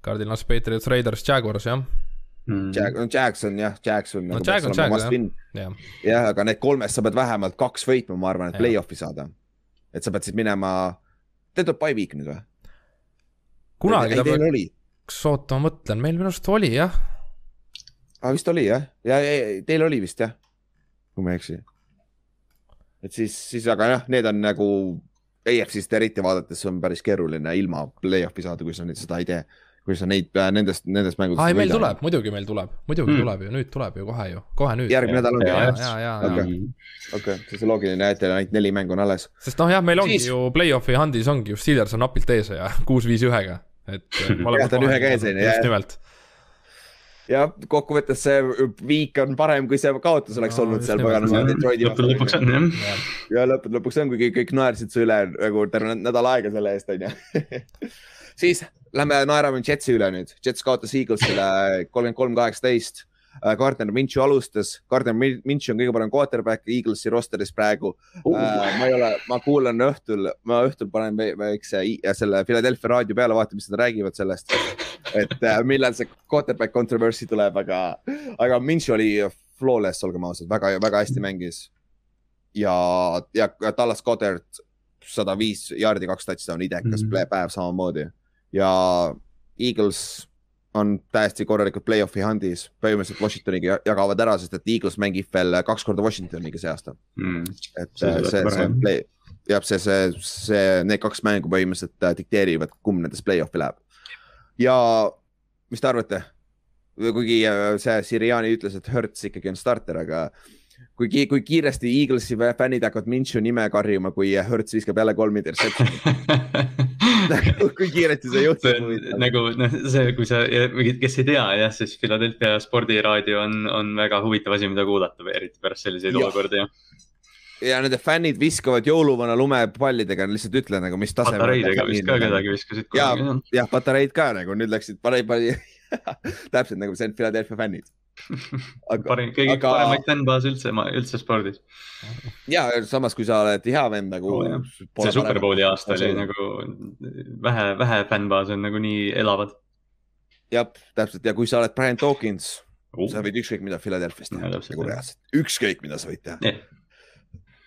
Cardinals, Patriots, Raiders, Jaguars jah mm.. Jag-, no Jackson jah, Jackson no, nagu on Jag jah. jah, aga need kolmest sa pead vähemalt kaks võitma, ma arvan, et play-off'i saada. et sa pead siis minema, teil tuleb by week nüüd või? kunagi ta peaks, oota, ma mõtlen, meil minu arust oli jah ah,. vist oli jah, ja, ja teil oli vist jah, kui ma ei eksi. et siis, siis aga jah, need on nagu EFC-st eriti vaadates on päris keeruline ilma play-off'i saada, kui sa nüüd seda ei tee. kui sa neid, äh, nendest, nendest mängudest. aa, ei meil tuleb, muidugi meil tuleb, muidugi hmm. tuleb ju, nüüd tuleb ju kohe ju, kohe nüüd. järgmine nädal ongi jah? ja, ja, ja. okei, okei, siis on loogiline, et teil ainult neli mängu on alles. sest noh, jah, meil ongi siis... ju play-off'i handis ongi ju, Steelers on napilt ees ja kuus-viis ühega, et. jah, ta on ühega ees on ju, jah. just nimelt ja kokkuvõttes see viik on parem, kui see kaotus oleks no, olnud seal paganama Detroiti lõppude lõpuks on jah. ja lõppude lõpuks on, kuigi kõik naersid su üle nagu terve nädal aega selle eest, on ju. siis lähme naerame Jetsi üle nüüd. Jets kaotas Eaglesile kolmkümmend kolm, kaheksateist Gardner Minshew alustas, Gardner Minshew on kõige parem quarterback Eaglesi rosteris praegu uh.. ma ei ole, ma kuulan õhtul, ma õhtul panen väikse selle Philadelphia raadio peale, vaatan, mis nad räägivad sellest. et äh, millal see quarterback controversy tuleb, aga, aga Minshew oli flawless, olgem ausad, väga, väga hästi mängis. ja, ja Dallas Goddard sada viis jaardi, kaks touchdown'i, idekas mm -hmm. päev samamoodi ja Eagles on täiesti korralikult play-off'i handis, põhimõtteliselt Washingtoniga jagavad ära, sest et Eagles mängib veel kaks korda Washingtoniga see aasta mm.. et see, see, see play, jah, see, see, see, need kaks mängu põhimõtteliselt äh, dikteerivad, kumb nendest play-off'i läheb. ja mis te arvate? kuigi äh, see Siriani ütles, et Hertz ikkagi on starter, aga kui, kui kiiresti Eaglesi fännid hakkavad Minshew nime karjuma, kui Hertz viskab jälle kolm interception'it kui kiiresti see juhtub. nagu noh, see, kui sa, kes ei tea jah, siis Philadelphia spordiraadio on, on väga huvitav asi, mida kuulata, eriti pärast selliseid olukordi jah ja nende fännid viskavad jõuluvana lumepallidega, lihtsalt ütlen nagu, mis tasemel. patareidega vist ka kedagi viskasid. ja, jah, patareid ka nagu nüüd läksid, täpselt nagu see on Philadelphia fännid parim, kõige aga... paremaid fännbaase üldse, üldse spordis. ja samas, kui sa oled hea vend nagu oh,. see Superbowli aasta oli nagu vähe, vähe fännbaase on nagu nii elavad. jah, täpselt ja kui sa oled Brian Dawkins uh., sa võid ükskõik mida Philadelphia's teha, nagu reaalselt, ükskõik mida sa võid teha yeah.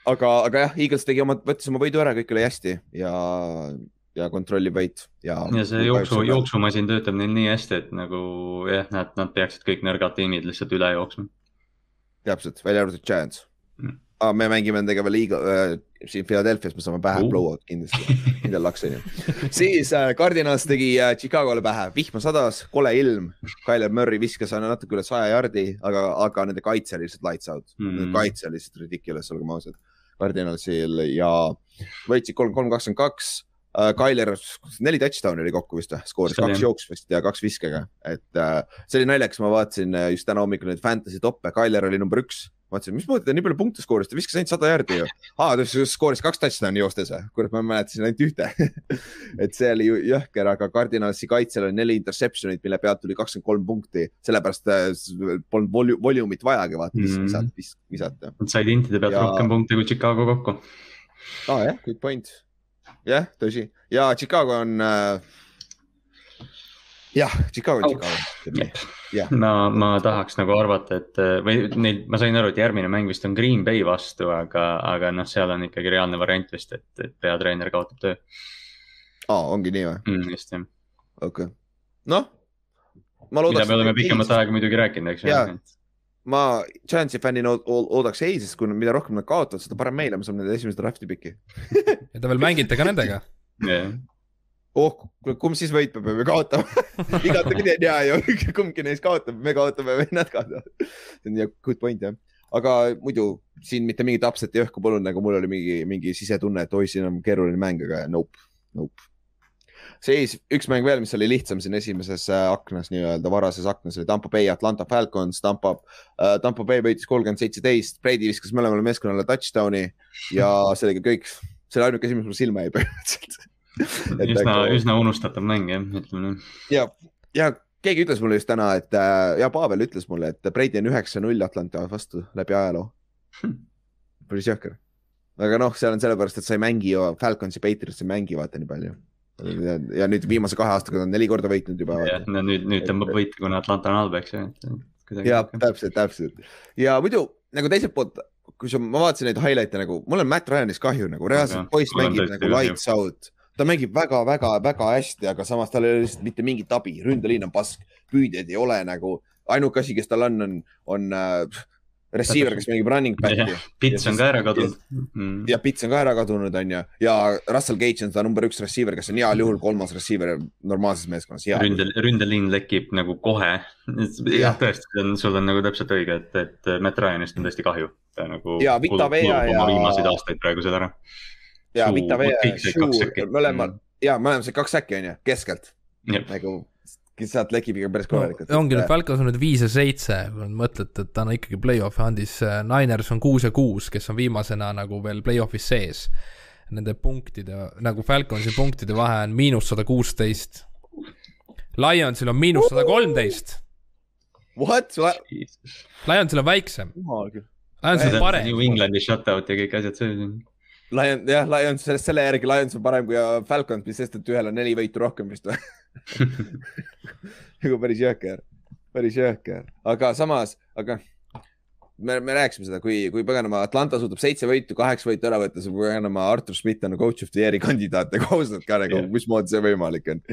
aga, aga jah, Eagles tegi oma, võttis oma võidu ära, kõik oli hästi ja ja kontrollib võit ja. ja see jooksu, jooksumasin töötab neil nii hästi, et nagu jah, nad, nad peaksid kõik nõrgad tiimid lihtsalt üle jooksma. täpselt, välja arvatud Giants mm.. aga me mängime nendega veel liiga äh,, siin Philadelphia's me saame pähe uh. blowout kindlasti, kindel laks on ju. siis äh, Cardinals tegi äh, Chicagole pähe, vihma sadas, kole ilm. Tyler Murry viskas natuke üle saja jardi, aga, aga nende kaitse oli lihtsalt lights out mm.. nende kaitse oli lihtsalt ridiculous, olgem ausad. Cardinalsil ja võitsid kolm, kolm, kakskümmend kaks Tyler, neli touchdown'i oli kokku vist või, skooris kaks jooksvast ja kaks viskega, et uh, see oli naljakas, ma vaatasin uh, just täna hommikul neid fantasy toppe, Tyler oli number üks. vaatasin, mismoodi ta nii palju punkte skooris, ta viskas ainult sada järgi ju. aa, ta skooris kaks touchdown'i joostes või, kurat, ma mäletasin ainult ühte et see oli jõhker, aga Cardinalsi kaitsel oli neli interception'it, mille pealt tuli kakskümmend kolm punkti, sellepärast polnud volu-, volumit vajagi vaata mm -hmm. visata, visata. Nad said intide pealt ja... rohkem punkte kui Chicago kokku. aa jah, good point jah, tõsi ja Chicago on äh.... jah, Chicago on Chicago. Yeah. ma, ma tahaks nagu arvata, et või neil, ma sain aru, et järgmine mäng vist on Green Bay vastu, aga, aga noh, seal on ikkagi reaalne variant vist, et, et peatreener kaotab töö. aa, ongi nii või mm,? just jah. okei okay., noh. mida me oleme pikemat aega muidugi rääkinud, eks ju ma Giantsi fännina oodaks ei, sest kui mida rohkem nad kaotavad, seda parem meile, me saame nende esimese draft'i piki ja te veel mängite ka nendega yeah.? oh, kumb siis võitma peab, me kaotame igatepidi on hea ju, kumbki neist kaotab, me kaotame või nad kaotavad. see on jah, good point jah, aga muidu siin mitte mingit upset'i õhku polnud, nagu mul oli mingi, mingi sisetunne, et oi, siin on keeruline mäng, aga nope, Nope siis üks mäng veel, mis oli lihtsam siin esimeses äh, aknas, nii-öelda varases aknas oli Tampo Bay, Atlanta Falcons, Tampo uh,, Tampo Bay võitis kolmkümmend seitseteist, Brady viskas mõlemale meeskonnale touchdown'i ja ka kõik. see oli ainuke asi, mis mul silma jäi põhimõtteliselt üsna äkki..., üsna unustatav mäng jah, ütleme nii. ja, ja keegi ütles mulle just täna, et äh, ja Pavel ütles mulle, et Brady on üheksa-null Atlanta vastu läbi ajaloo hm.. päris jõhker. aga noh, seal on sellepärast, et sa ei mängi ju Falconsi, Patriots ei mängi vaata nii palju ja, ja nüüd viimase kahe aastaga on neli korda võitnud juba. jah, no nüüd, nüüd tõmbab võita, kuna Atlanta on halb, eks ju. ja täpselt, täpselt ja muidu nagu teiselt poolt, kui sa, ma vaatasin neid highlight'e nagu, mul on Matt Ryan'ist kahju nagu reaalselt okay. poiss mängib nagu lights out ta mängib väga-väga-väga hästi, aga samas tal ei ole lihtsalt mitte mingit abi, ründeliin on pask, püüdjaid ei ole nagu, ainuke asi, kes tal on, on, on äh, receiver, kes mängib running back'i. Pits on ka ära kadunud. Mm. ja Pits on ka ära kadunud, on ju, ja Russell Gage on seda number üks receiver, kes on heal juhul kolmas receiver normaalses meeskonnas. ründel, ründeliin lekib nagu kohe. jah, tõesti, sul on nagu täpselt õige, et, et Matt Ryanist on tõesti kahju. ta nagu. ja Vita Vea ja. viimaseid aastaid praegu seal ära. ja Vita Vea ja Shu, mõlemal, ja mõlemal said kaks äkki, on ju, keskelt. nagu sealt lekib ikka päris korralikult no,. ongi nüüd Falcons on nüüd viis ja seitse, kui mõtlete, et ta on ikkagi play-off'i andis, äh, Niners on kuus ja kuus, kes on viimasena nagu veel play-off'is sees. Nende punktide, nagu Falconsi punktide vahe on miinus sada kuusteist. Lionsil on miinus sada kolmteist. What? Lionsil on väiksem. Lionsil on parem. New Englandi shutout ja kõik asjad on Lion, jah, Lions, selle järgi Lions on parem kui Falcons, mis sest, et ühel on neli võitu rohkem vist või nagu päris jõhker, päris jõhker, aga samas, aga me, me rääkisime seda, kui, kui paganama Atlanta suudab seitse võitu, kaheksa võitu ära võtta, siis paganama Artur Schmidt on coach of the year'i kandidaat nagu ausalt ka nagu yeah., mismoodi see võimalik on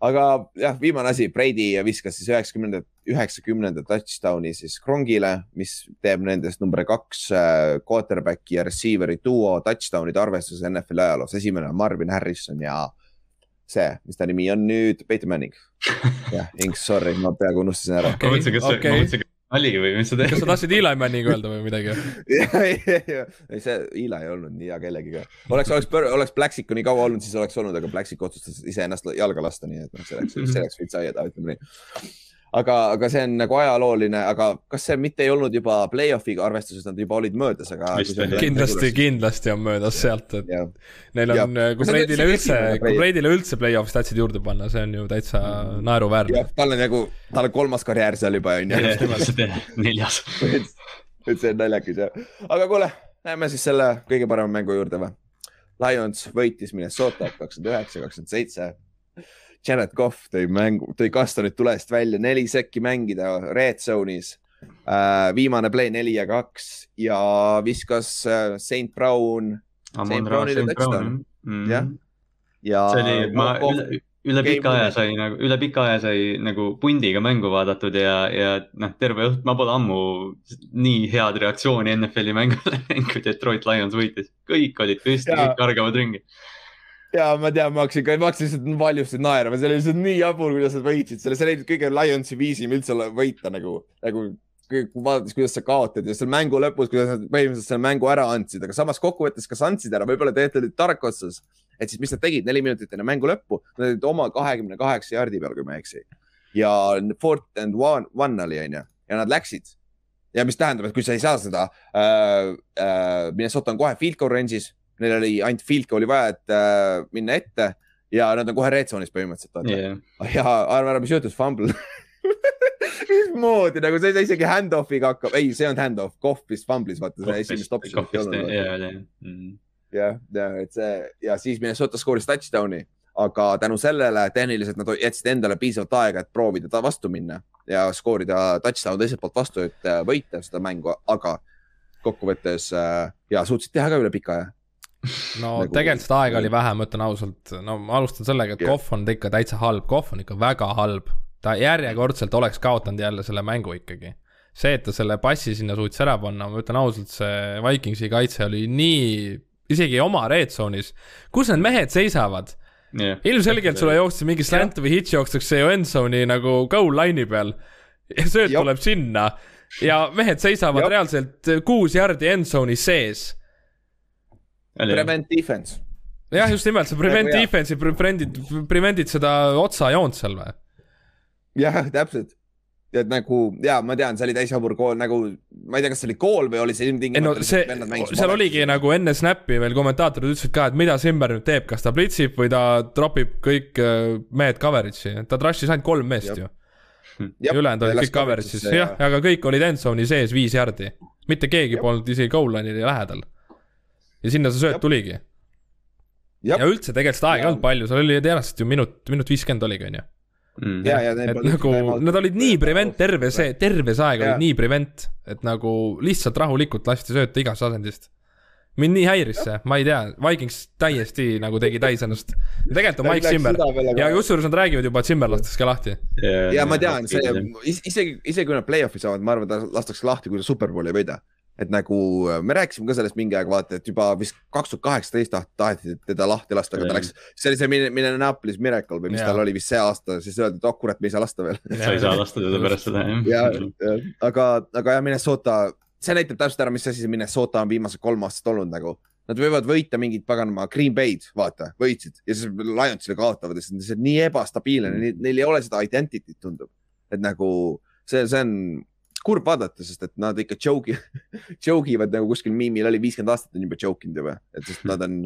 aga jah, viimane asi, Brady viskas siis üheksakümnendat, üheksakümnenda touchdown'i siis Krongile, mis teeb nendest number kaks äh, quarterback'i ja receiver'i duo touchdown'ide arvestuses NFL-i ajaloos. esimene on Marvin Harrison ja see, mis ta nimi on nüüd, Peyton Manning. jah, Inks, sorry, ma peaaegu unustasin ära. ma mõtlesin, kas okay., ma mõtlesin, nali või mis sa teed? kas sa tahtsid Eli Manning öelda või midagi? ei, see Eli ei olnud nii hea kellegiga. oleks, oleks, oleks Blacksicku nii kaua olnud, siis oleks olnud, aga Blacksik otsustas iseennast jalga lasta, nii et noh, see läks, see läks veits aia taha, ütleme nii aga, aga see on nagu ajalooline, aga kas see mitte ei olnud juba play-off'iga arvestuses, nad juba olid möödas, aga. kindlasti, kindlasti on möödas sealt, et ja. neil on, kui Brady'le üldse, kui Brady'le üldse play-off statsid juurde panna, see on ju täitsa mm. naeruväärne. tal on nagu, tal on kolmas karjäär seal juba on ju. neljas. et see on naljakas jah, aga kuule, lähme siis selle kõige parema mängu juurde või? Lions võitis Minnesota kakskümmend üheksa, kakskümmend seitse Jared Cough tõi mängu, tõi kastonid tulest välja, neli sekki mängida red zone'is uh,. viimane play neli ja kaks ja viskas uh, Saint Brown. Saint Brownile touchdown mm., jah. ja. see oli, ma üle, üle pika aja sai nagu, üle pika aja sai nagu pundiga mängu vaadatud ja, ja noh, terve õht, ma pole ammu nii head reaktsiooni NFL-i mängule näinud, kui Detroit Lions võitis. kõik olid püsti, kõik kargavad ringi ja ma tean, ma hakkasin, ma hakkasin lihtsalt valjusti naerma, see oli lihtsalt nii jabur, kuidas nad võitsid selle, see oli kõige Lionsi viisim üldse võita nagu, nagu vaadates, kuidas sa kaotad ja seal mängu lõpus, kuidas nad põhimõtteliselt selle mängu ära andsid, aga samas kokkuvõttes, kas andsid ära, võib-olla tegelikult olid tark otsas. et siis, mis nad tegid neli minutit enne mängu lõppu, nad olid oma kahekümne kaheksa jardi peal, kui ma ei eksi. ja fourth and one, one oli, onju, ja nad läksid. ja mis tähendab, et kui sa ei saa seda äh,, äh, Minnesota on kohe field goal range'is neil oli ainult field goal'i vaja, et äh, minna ette ja nad on kohe red zone'is põhimõtteliselt yeah.. ja arva ära, mis juhtus, fumble mismoodi nagu see ei saa isegi hand-off'iga hakkab, ei, see on hand-off, Kohv vist fumblis, vaata seda esimest optsiooni ei olnud. Mm. jah, ja et see ja siis Minnesota skooris touchdown'i, aga tänu sellele tehniliselt nad jätsid endale piisavalt aega, et proovida ta vastu minna ja skoorida touchdown teiselt poolt vastu, et äh, võita seda mängu, aga kokkuvõttes äh, ja suutsid teha ka üle pika aja no nagu... tegelikult seda aega oli vähe, ma ütlen ausalt, no ma alustan sellega, et yeah. Kohv on ikka täitsa halb, Kohv on ikka väga halb. ta järjekordselt oleks kaotanud jälle selle mängu ikkagi. see, et ta selle passi sinna suutis ära panna, ma ütlen ausalt, see Vikingsi kaitse oli nii, isegi oma red zone'is, kus need mehed seisavad? Yeah.. ilmselgelt sulle jooksis mingi slant või hitch jookstakse ju end zone'i nagu goal line'i peal. Ja sööt tuleb sinna. Ja mehed seisavad Jop. reaalselt kuus jardi end zone'is sees Prevent defense. jah, just nimelt, sa prevent defense'i, prevent'id, prevent'id seda otsajoont seal või? jah, täpselt ja et nagu ja ma tean, see oli täis jabur kool nagu, ma ei tea, kas see oli kool või oli see ilmtingimata. no see, seal oligi nagu enne snappi veel kommentaatorid ütlesid ka, et mida Simber nüüd teeb, kas ta blitsib või ta tropib kõik äh, mehed coverage'i, ta trash'is ainult kolm meest Jab. ju. ja ülejäänud olid kõik coverage'is, jah, aga kõik olid endzone'i sees viis jardi. mitte keegi Jab. polnud isegi goal line'i lähedal. Ja sinna see sööt Jab. tuligi. ja üldse tegelikult seda aega ei olnud palju, seal oli tõenäoliselt ju minut, minut viiskümmend oligi, on ju mm.. ja, ja et nagu nad olid nii prevent terve see, terve see aeg olid nii prevent, et nagu lihtsalt rahulikult lasti sööta igast asendist. mind nii häiris see, ma ei tea, Vikings täiesti nagu tegi täis ennast. tegelikult on Mike Zimmer ja kusjuures nad räägivad juba, et Zimmer lastakse ka lahti. ja ma tean, see isegi, isegi kui nad play-off'i saavad, ma arvan, ta lastakse lahti, kui ta superbowli ei võida et nagu äh, me rääkisime ka sellest mingi aeg, vaata, et juba vist kaks tuhat kaheksateist taheti teda lahti lasta, aga ta läks, see oli see Minneapolis Miracle või mis ja. tal oli vist see aasta, siis öeldi, et oh kurat, me ei saa lasta veel. sa ei saa lasta teda pärast seda jah. ja, aga, aga jah, Minnesota, see näitab täpselt ära, mis asi see Minnesota on viimased kolm aastat olnud nagu. Nad võivad võita mingit paganama Green Bay'd, vaata, võitsid ja siis Lionsile kaotavad ja see on nii ebastabiilne mm., neil ei ole seda identity't tundub. et nagu see, see on kurb vaadata, sest et nad ikka joke, joke ivad nagu kuskil miimil oli viiskümmend aastat on juba joke inud juba, et sest nad on,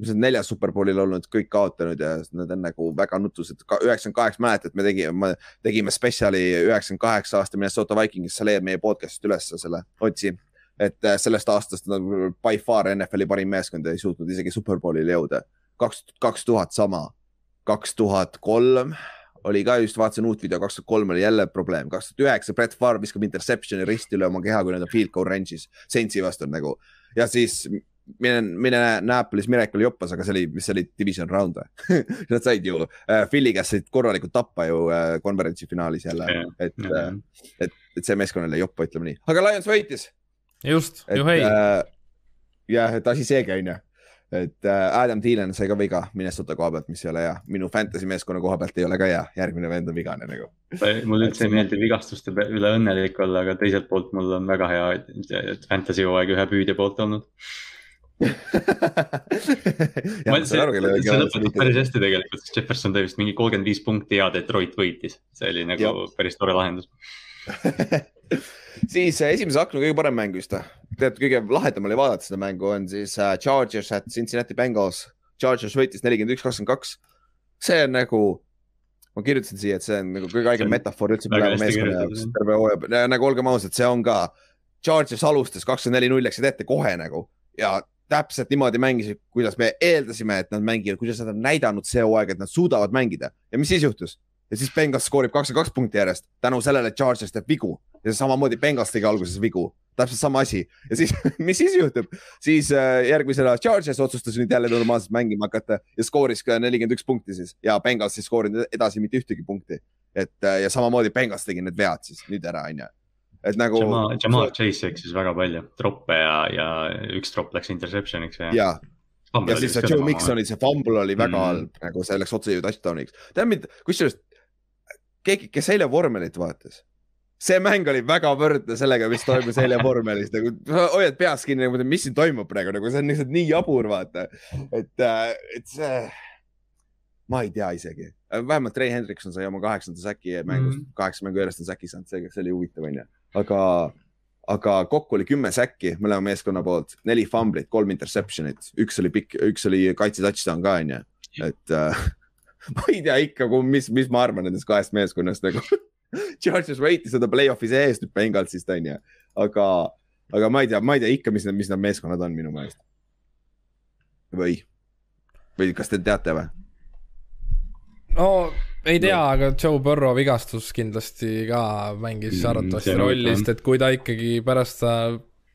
mis nad neljas superbowlil olnud, kõik kaotanud ja nad on nagu väga nutused. üheksakümmend kaheksa, mäletad, me tegime, tegime spetsiali üheksakümmend kaheksa aasta Minnesota Vikings, sa leiad meie podcast'ist üles selle, otsi. et äh, sellest aastast nad by far NFL-i parim meeskond ei suutnud isegi superbowlile jõuda. kaks, kaks tuhat sama, kaks tuhat kolm oli ka just, vaatasin uut video, kaks tuhat kolm oli jälle probleem, kaks tuhat üheksa Brett Favre viskab interception'i risti üle oma keha, kui nad on field goal range'is, Saintsi vastu nagu. ja siis mine, mine Naples Miracle joppas, aga see oli, mis see oli, division round või Nad said ju äh,, Philly käest said korralikult tappa ju äh, konverentsi finaalis jälle yeah., et yeah., äh, et, et see meeskonnale joppa, ütleme nii, aga Lions võitis. just, juhei äh,. jah, et asi seegi on ju et äh, Adam Thielen sai ka viga Minnesota koha pealt, mis ei ole hea, minu fantasy meeskonna koha pealt ei ole ka hea, järgmine vend on vigane nagu. mulle üldse ei meeldi vigastuste üle õnnelik olla, aga teiselt poolt mul on väga hea, et fantasy hooaeg ühe püüdja poolt olnud. Ma, see, see lõpetas päris hästi tegelikult, sest Jefferson tõi vist mingi kolmkümmend viis punkti ja Detroit võitis, see oli nagu ja. päris tore lahendus siis äh, esimese akna kõige parem mäng vist, tead, kõige lahedam oli vaadata seda mängu on siis uh, Chargers at Cincinnati Bengals. Chargers võitis nelikümmend üks, kakskümmend kaks. see on nagu, ma kirjutasin siia, et see on nagu kõige haigem metafoor üldse mõlema meeskonna jaoks terve hooaja, nagu olgem ausad, see on ka. Chargers alustas kakskümmend neli null läksid ette kohe nagu ja täpselt niimoodi mängisid, kuidas me eeldasime, et nad mängivad, kuidas nad on näidanud see hooaeg, et nad suudavad mängida ja mis siis juhtus? Ja siis Bengals skoorib kakskümmend kaks punkti järjest tänu sellele, et Chargers teeb vigu ja samamoodi Bengals tegi alguses vigu, täpselt sama asi ja siis mis siis juhtub, siis äh, järgmisena Chargers otsustas nüüd jälle normaalselt mängima hakata ja skooris ka nelikümmend üks punkti siis ja Bengals ei skoorinud edasi mitte ühtegi punkti. et äh, ja samamoodi Bengals tegi need vead siis nüüd ära, onju et nagu. Jamal Chase eksis väga palju, troppe ja, ja üks tropp läks interception'iks ja. ja, ja siis see Joe Mixoni see fumble oli väga mm. halb, nagu see läks otse ju touchdown'iks. tead mind, kusjuures keegi, kes eile vormelit vaatas see mäng oli väga võrdne sellega, mis toimus eile vormelis, nagu hoiad peas kinni, nagu mis siin toimub praegu, nagu see on lihtsalt nii jabur, vaata. et, äh, et see, ma ei tea isegi, vähemalt Ray Hendrikson sai oma kaheksanda säki mängus mm, -hmm. kaheksa mängu järjest on säki saanud, see, see oli huvitav, onju. aga, aga kokku oli kümme säki mõlema meeskonna poolt, neli fumblit, kolm interception'it, üks oli pikk, üks oli kaitse touchdown ka, onju. et äh, ma ei tea ikka, mis, mis ma arvan nendest kahest meeskonnast nagu Chargers võitis seda play-off'i sees nüüd Bengalsist onju, aga, aga ma ei tea, ma ei tea ikka, mis need, mis need meeskonnad on minu meelest. või, või kas te teate või? no ei tea no., aga Joe Burrow vigastus kindlasti ka mängis arvatavasti mm, rolli, sest et kui ta ikkagi pärast ta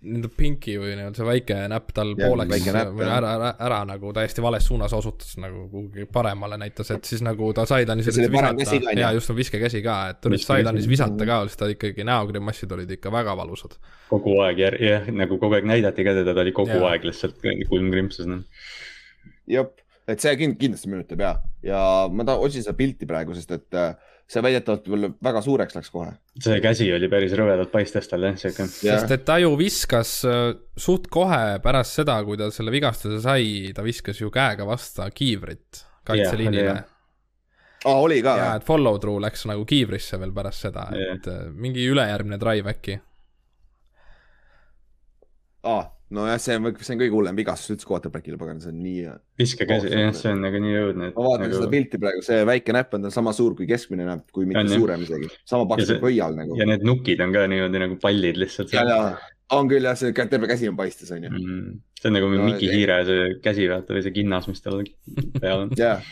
nii-öelda pinki või nii-öelda see väike näpp tal ja, pooleks näpp, ära, ära, ära nagu täiesti vales suunas osutas nagu kuhugi paremale näitas, et siis nagu ta side'inis visata ja just on viskekäsi ka, et üritas side'inis visata ka, siis ta ikkagi näogrimassid olid ikka väga valusad. kogu aeg jah ja,, nagu kogu aeg näidati ka teda, ta oli kogu ja. aeg lihtsalt kulm krimpsus noh. jep, et see kind, kindlasti meenutab ja, ja ma ta, otsin seda pilti praegu, sest et äh, see väidetavalt veel väga suureks läks kohe. see käsi oli päris rõvedalt paistes tal jah, siuke. sest et ta ju viskas äh, suht kohe pärast seda, kui ta selle vigastuse sai, ta viskas ju käega vasta kiivrit kaitseliinile. aa, oli ka? jaa, et follow through läks nagu kiivrisse veel pärast seda, et äh, mingi ülejärgmine drive äkki. aa nojah, see on, see on kõige hullem vigastus üldse quarterback'ile, pagan, see on nii. viskekäsi, jah, see on nagu nii õudne. ma vaatan nagu... seda pilti praegu, see väike näpp on tal sama suur kui keskmine näpp, kui mitte on, suurem isegi. sama paks kui pöial nagu. ja need nukid on ka niimoodi nagu pallid lihtsalt. ja, ja on küll jah, see terve käsi on paistes, on ju mm,. see on nagu no, Miki Hiire see käsi vaata või see kinnas, mis tal peal on. jah,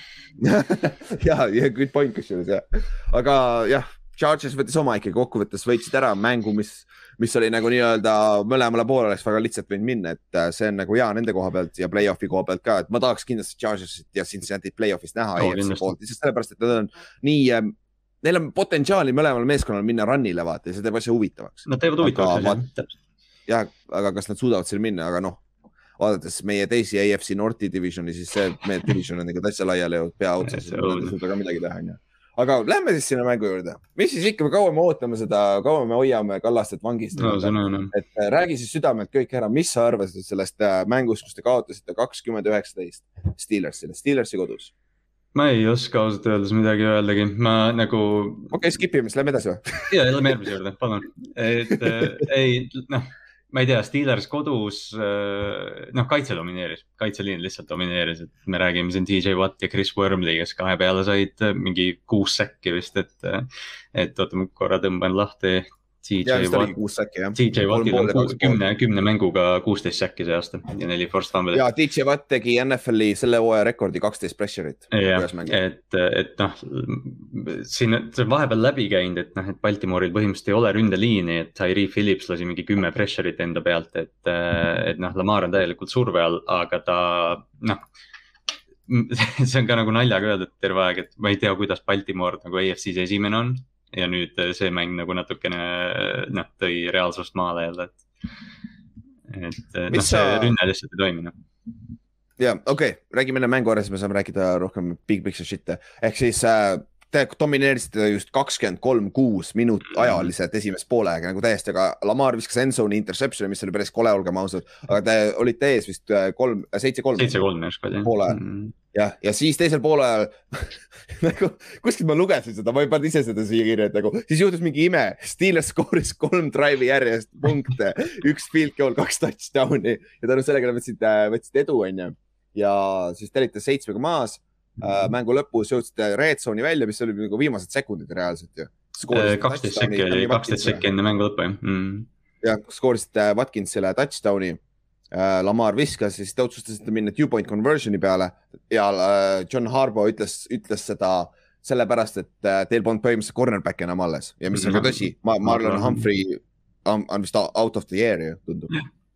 ja, ja good point kusjuures jah, aga jah, Chargers võttis oma ikkagi kokkuvõttes, võitsid ära mängu, mis mis oli nagu nii-öelda mõlemale poole oleks väga lihtsalt võinud minna, et äh, see on nagu hea nende koha pealt ja play-off'i koha pealt ka, et ma tahaks kindlasti Chargersit ja Cincinnati't play-off'is näha no, EFC poolt, lihtsalt sellepärast, et nad on nii äh, neil on potentsiaali mõlemal meeskonnal minna run'ile vaata ja see teeb asja huvitavaks. Nad teevad huvitavaks asja, täpselt. jah, aga kas nad suudavad seal minna, aga noh, vaadates meie teisi AFC Northi divisioni, siis see, meie division on ikka täitsa laiali jõudnud pea otsas, ei suuda ka midagi teha, onju aga lähme siis sinna mängu juurde, mis siis ikka, kaua me ootame seda, kaua me hoiame Kallastet vangis no,? Et äh, räägi siis südamelt kõik ära, mis sa arvasid sellest äh, mängust, kus te kaotasite kakskümmend üheksateist Steelersile, Steelersi kodus? ma ei oska ausalt öeldes midagi öeldagi, ma nagu. okei okay,, skip ime, siis lähme edasi või? ja, lähme järgmise juurde, palun. et äh, ei, noh ma ei tea, Steelers kodus, äh, noh, kaitse domineeris, kaitseliin lihtsalt domineeris, et me räägime siin DJ Watt ja Chris Wormley, kes kahe peale said äh, mingi kuus säkki vist, et. Äh, et oota, ma korra tõmban lahti CJ Watt, CJ Wattil on kümne, kümne mänguga kuusteist säkki see aasta ja neli forced fumble'it. ja DJ Watt tegi NFL-i selle hooaja rekordi kaksteist pressure'it. jah, et, et noh, siin see on vahepeal läbi käinud, et noh, et Baltimooril põhimõtteliselt ei ole ründeliini, et Tyree Phillips lasi mingi kümme pressure'it enda pealt, et, et noh, Lamar on täielikult surve all, aga ta noh see on ka nagu naljaga öeldud terve aeg, et ma ei tea, kuidas Baltimoor nagu EFC-s esimene on ja nüüd äh, see mäng nagu natukene äh, noh, tõi reaalsust maale jälle, et. et äh, noh, see rünne lihtsalt ei toimi noh ja okei okay., räägime enne mängu ära, siis me saame rääkida rohkem big picture shit'e ehk siis äh, te domineerisite just kakskümmend kolm, kuus minut mm. ajaliselt esimest poolega nagu täiesti, aga Lamar viskas endzone'i interception'i, mis oli päris kole, olgem ausad, aga te olite ees vist kolm, seitse-kolm. seitse-kolm just jah. poole ajal mm jah, ja siis teisel poolel nagu kuskilt ma lugesin seda, ma ei pannud ise seda siia kirja, et nagu siis juhtus mingi ime. Steelers skooris kolm drive'i järjest punkte, üks field goal, kaks touchdown'i ja tänu sellega võtsid, äh, võtsid edu, onju. ja siis te olite seitsmega maas äh,. mängu lõpus jõudsite red zone'i välja, mis oli nagu viimased sekundid reaalselt ju. Äh, kaksteist sekki oli, kaksteist sekki enne mängu lõppu jah mm.. jah, skoorisite Watkinsile touchdown'i Äh, Lamar viskas ja siis te otsustasite minna two point conversion'i peale. Ja äh, John Harbo ütles, ütles seda sellepärast, et äh, teil polnud põhimõtteliselt cornerback'i enam alles. Ja mis on ka tõsi, Marlon Humphrey on, on vist out of the year ju tundub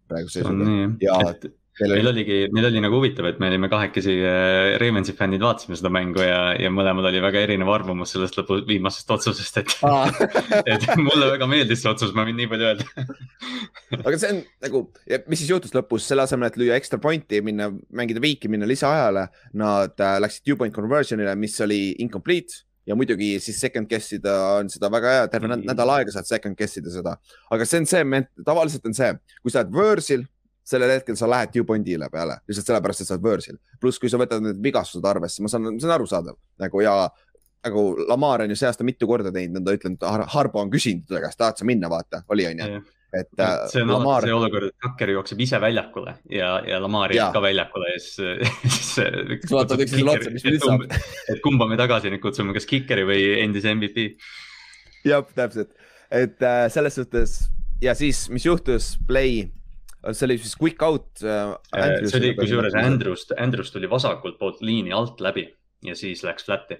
praegu seisuga. ja et meil oligi, meil oli nagu huvitav, et me olime kahekesi äh, Ravensi fännid, vaatasime seda mängu ja, ja mõlemal oli väga erinev arvamus sellest lõpu viimasest otsusest, et et mulle väga meeldis see otsus, ma võin nii palju öelda. Aga see on nagu, mis siis juhtus lõpus, selle asemel, et lüüa extra pointi, minna, mängida viiki, minna lisaajale, nad äh, läksid two point conversion'ile, mis oli incomplete ja muidugi siis second guess ida on seda väga hea, terve nädal aega saad second guess ida seda, aga see on see, tavaliselt on see, kui sa oled võõrsil sellel hetkel sa lähed Dewpointile peale lihtsalt sellepärast, et sa oled börsil. pluss, kui sa võtad need vigastused arvesse, ma saan, see on arusaadav nagu ja nagu Lamar on ju see aasta mitu korda teinud, nõnda ütlen, Harbo on küsinud ta käest, tahad sa minna, vaata, oli on ju et äh, see on Lamar... alati see olukord, et Tucker jookseb ise väljakule ja, ja Lamar jääb ka väljakule ja siis, siis vaatad üksteisele otsa, mis nüüd saab. et kumba me tagasi nüüd kutsume, kas Kikeri või endise MVP? jah, täpselt, et äh, selles suhtes ja siis, mis juhtus, play see oli siis quick out äh,. see oli kusjuures Andrewst, Andrewst tuli vasakult poolt liini alt läbi ja siis läks flat'i.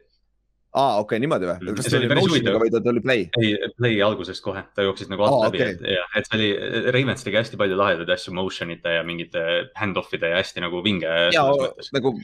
aa, okei okay,, niimoodi või? kas see oli motion'iga või ta tuli play? ei, play algusest kohe, ta jooksis nagu alt aa, läbi okay., et jah, et see oli, Ravens tegi hästi palju lahedaid asju motion ite ja mingite hand-off'ide ja hästi nagu vinge. nagu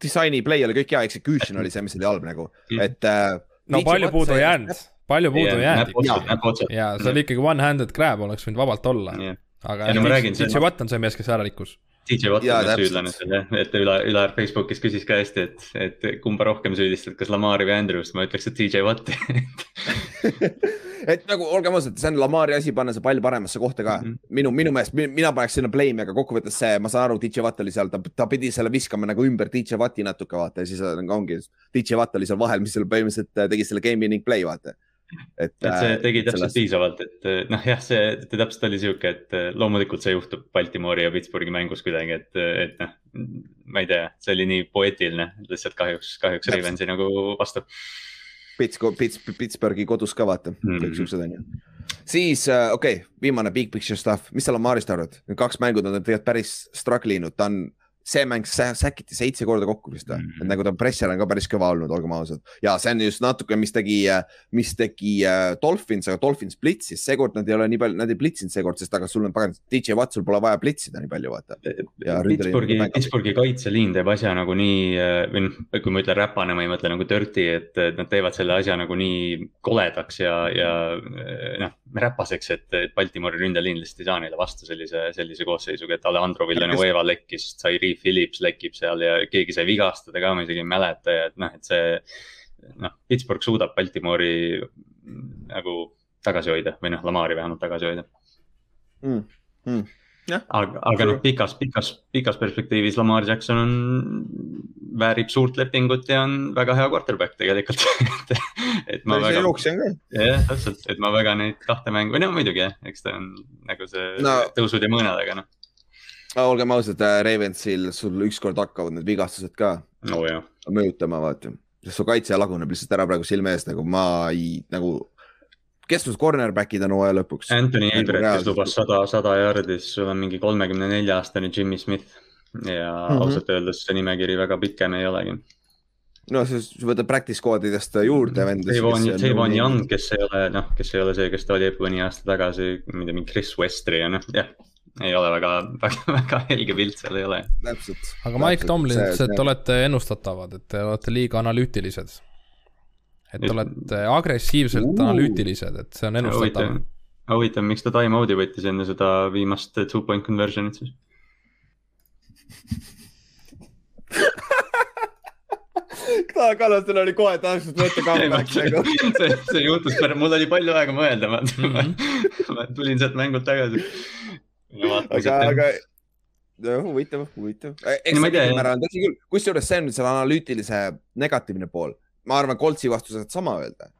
disaini play oli kõik hea, execution oli see, mis oli halb nagu, et äh,. no palju puudu ei jäänud, palju puudu ei jäänud. ja see oli ikkagi one-handed grab oleks võinud vabalt olla yeah aga ja, no, DJ Watt on see mees, kes ära rikkus. DJ Watt on süüdlane seal jah, et Ülar, Ülar Facebookis küsis ka hästi, et, et kumba rohkem süüdistad, kas Lamari või Andrewst, ma ütleks, et DJ Watti et nagu olgem ausad, see on Lamari asi panna see pall paremasse kohta ka mm. -hmm. minu, minu meelest, mina paneks sinna play'mi, aga kokkuvõttes see, ma saan aru, DJ Watt oli seal, ta, ta pidi selle viskama nagu ümber DJ Watti natuke vaata ja siis nagu ongi, DJ Watt oli seal vahel, mis seal põhimõtteliselt tegi selle game'i ning play vaata et, et see äh, tegi täpselt sellest... piisavalt, et äh, noh, jah, see, täpselt oli sihuke, et äh, loomulikult see juhtub Baltimoori ja Pittsburghi mängus kuidagi, et, et noh, ma ei tea, see oli nii poeetiline, lihtsalt kahjuks, kahjuks Ravensi nagu vastu. Pits, Pits, Pittsburghi kodus ka vaata mm, -hmm. kõik siuksed on ju. siis okei okay,, viimane big picture stuff, mis sa Lamarist arvad? kaks mängu ta on tegelikult päris struggle inud, ta on see mäng säkiti seitse korda kokku vist või mm, -hmm. et nagu ta pressure on ka päris kõva olnud, olgem ausad. ja see on just natuke, mis tegi, mis tegi uh, Dolphins, aga Dolphins blitsis, seekord nad ei ole nii palju, nad ei blitsinud seekord, sest aga sul on pagan, DJ Watt, sul pole vaja blitsida nii palju, vaata. Pittsburghi, Pittsburghi kaitseliin teeb asja nagu nii või noh, kui ma ütlen räpane, ma ei mõtle nagu dirty, et nad teevad selle asja nagu nii koledaks ja, ja noh, räpaseks, et, et Baltimori ründeliin lihtsalt ei saa neile vastu sellise, sellise koosseisuga, et Alejandro Villanueva lekkis, sai Lee Phillips lekib seal ja keegi sai vigastada ka, ma isegi ei mäleta ja et noh, et see. noh, Pittsburgh suudab Baltimori nagu tagasi hoida või noh, Lamari vähemalt tagasi hoida mm.. Mm. Aga, aga noh, pikas, pikas, pikas perspektiivis Lamar Jackson on, väärib suurt lepingut ja on väga hea quarterback tegelikult et, et ma väga. jooksja ka. jah, täpselt, et ma väga neid kahte mängu, või no muidugi jah, eks ta on nagu see no. tõusud ja mõõnad, aga noh olgem ausad, äh, Ravensil sul ükskord hakkavad need vigastused ka oh, mõjutama, vaata. su kaitse laguneb lihtsalt ära praegu silme ees, nagu ma ei, nagu kes sul cornerback'id on hooaja lõpuks? Anthony kes lubas sada, sada jaardi, siis sul on mingi kolmekümne nelja aastane Jimmy Smith ja mm -hmm. ausalt öeldes see nimekiri väga pikem ei olegi. no siis võtad practice squad'idest juurde vendasid. Javon Young, kes ei ole, noh, kes ei ole see, kes ta oli mõni aasta tagasi, ma ei tea, mingi Chris Westry ja noh, jah ei ole väga, väga, väga helge pilt seal ei ole. täpselt. aga Mike Tomlin ütles, et te olete ennustatavad, et te olete liiga analüütilised. Et te olete agressiivselt uh. analüütilised, et see on ennustatav. huvitav, miks ta time out'i võttis enne seda viimast two point conversion'it siis Kallastel oli kohe täpselt võtta comeback nagu. see, see juhtus, mul oli palju aega mõelda, ma mm, -hmm. ma tulin sealt mängult tagasi aga, aga jah, huvitav, huvitav. eks no, see määral on tõsi küll, kusjuures see on nüüd selle analüütilise negatiivne pool. Ma arvan, Coltsi vastu saad sama öelda.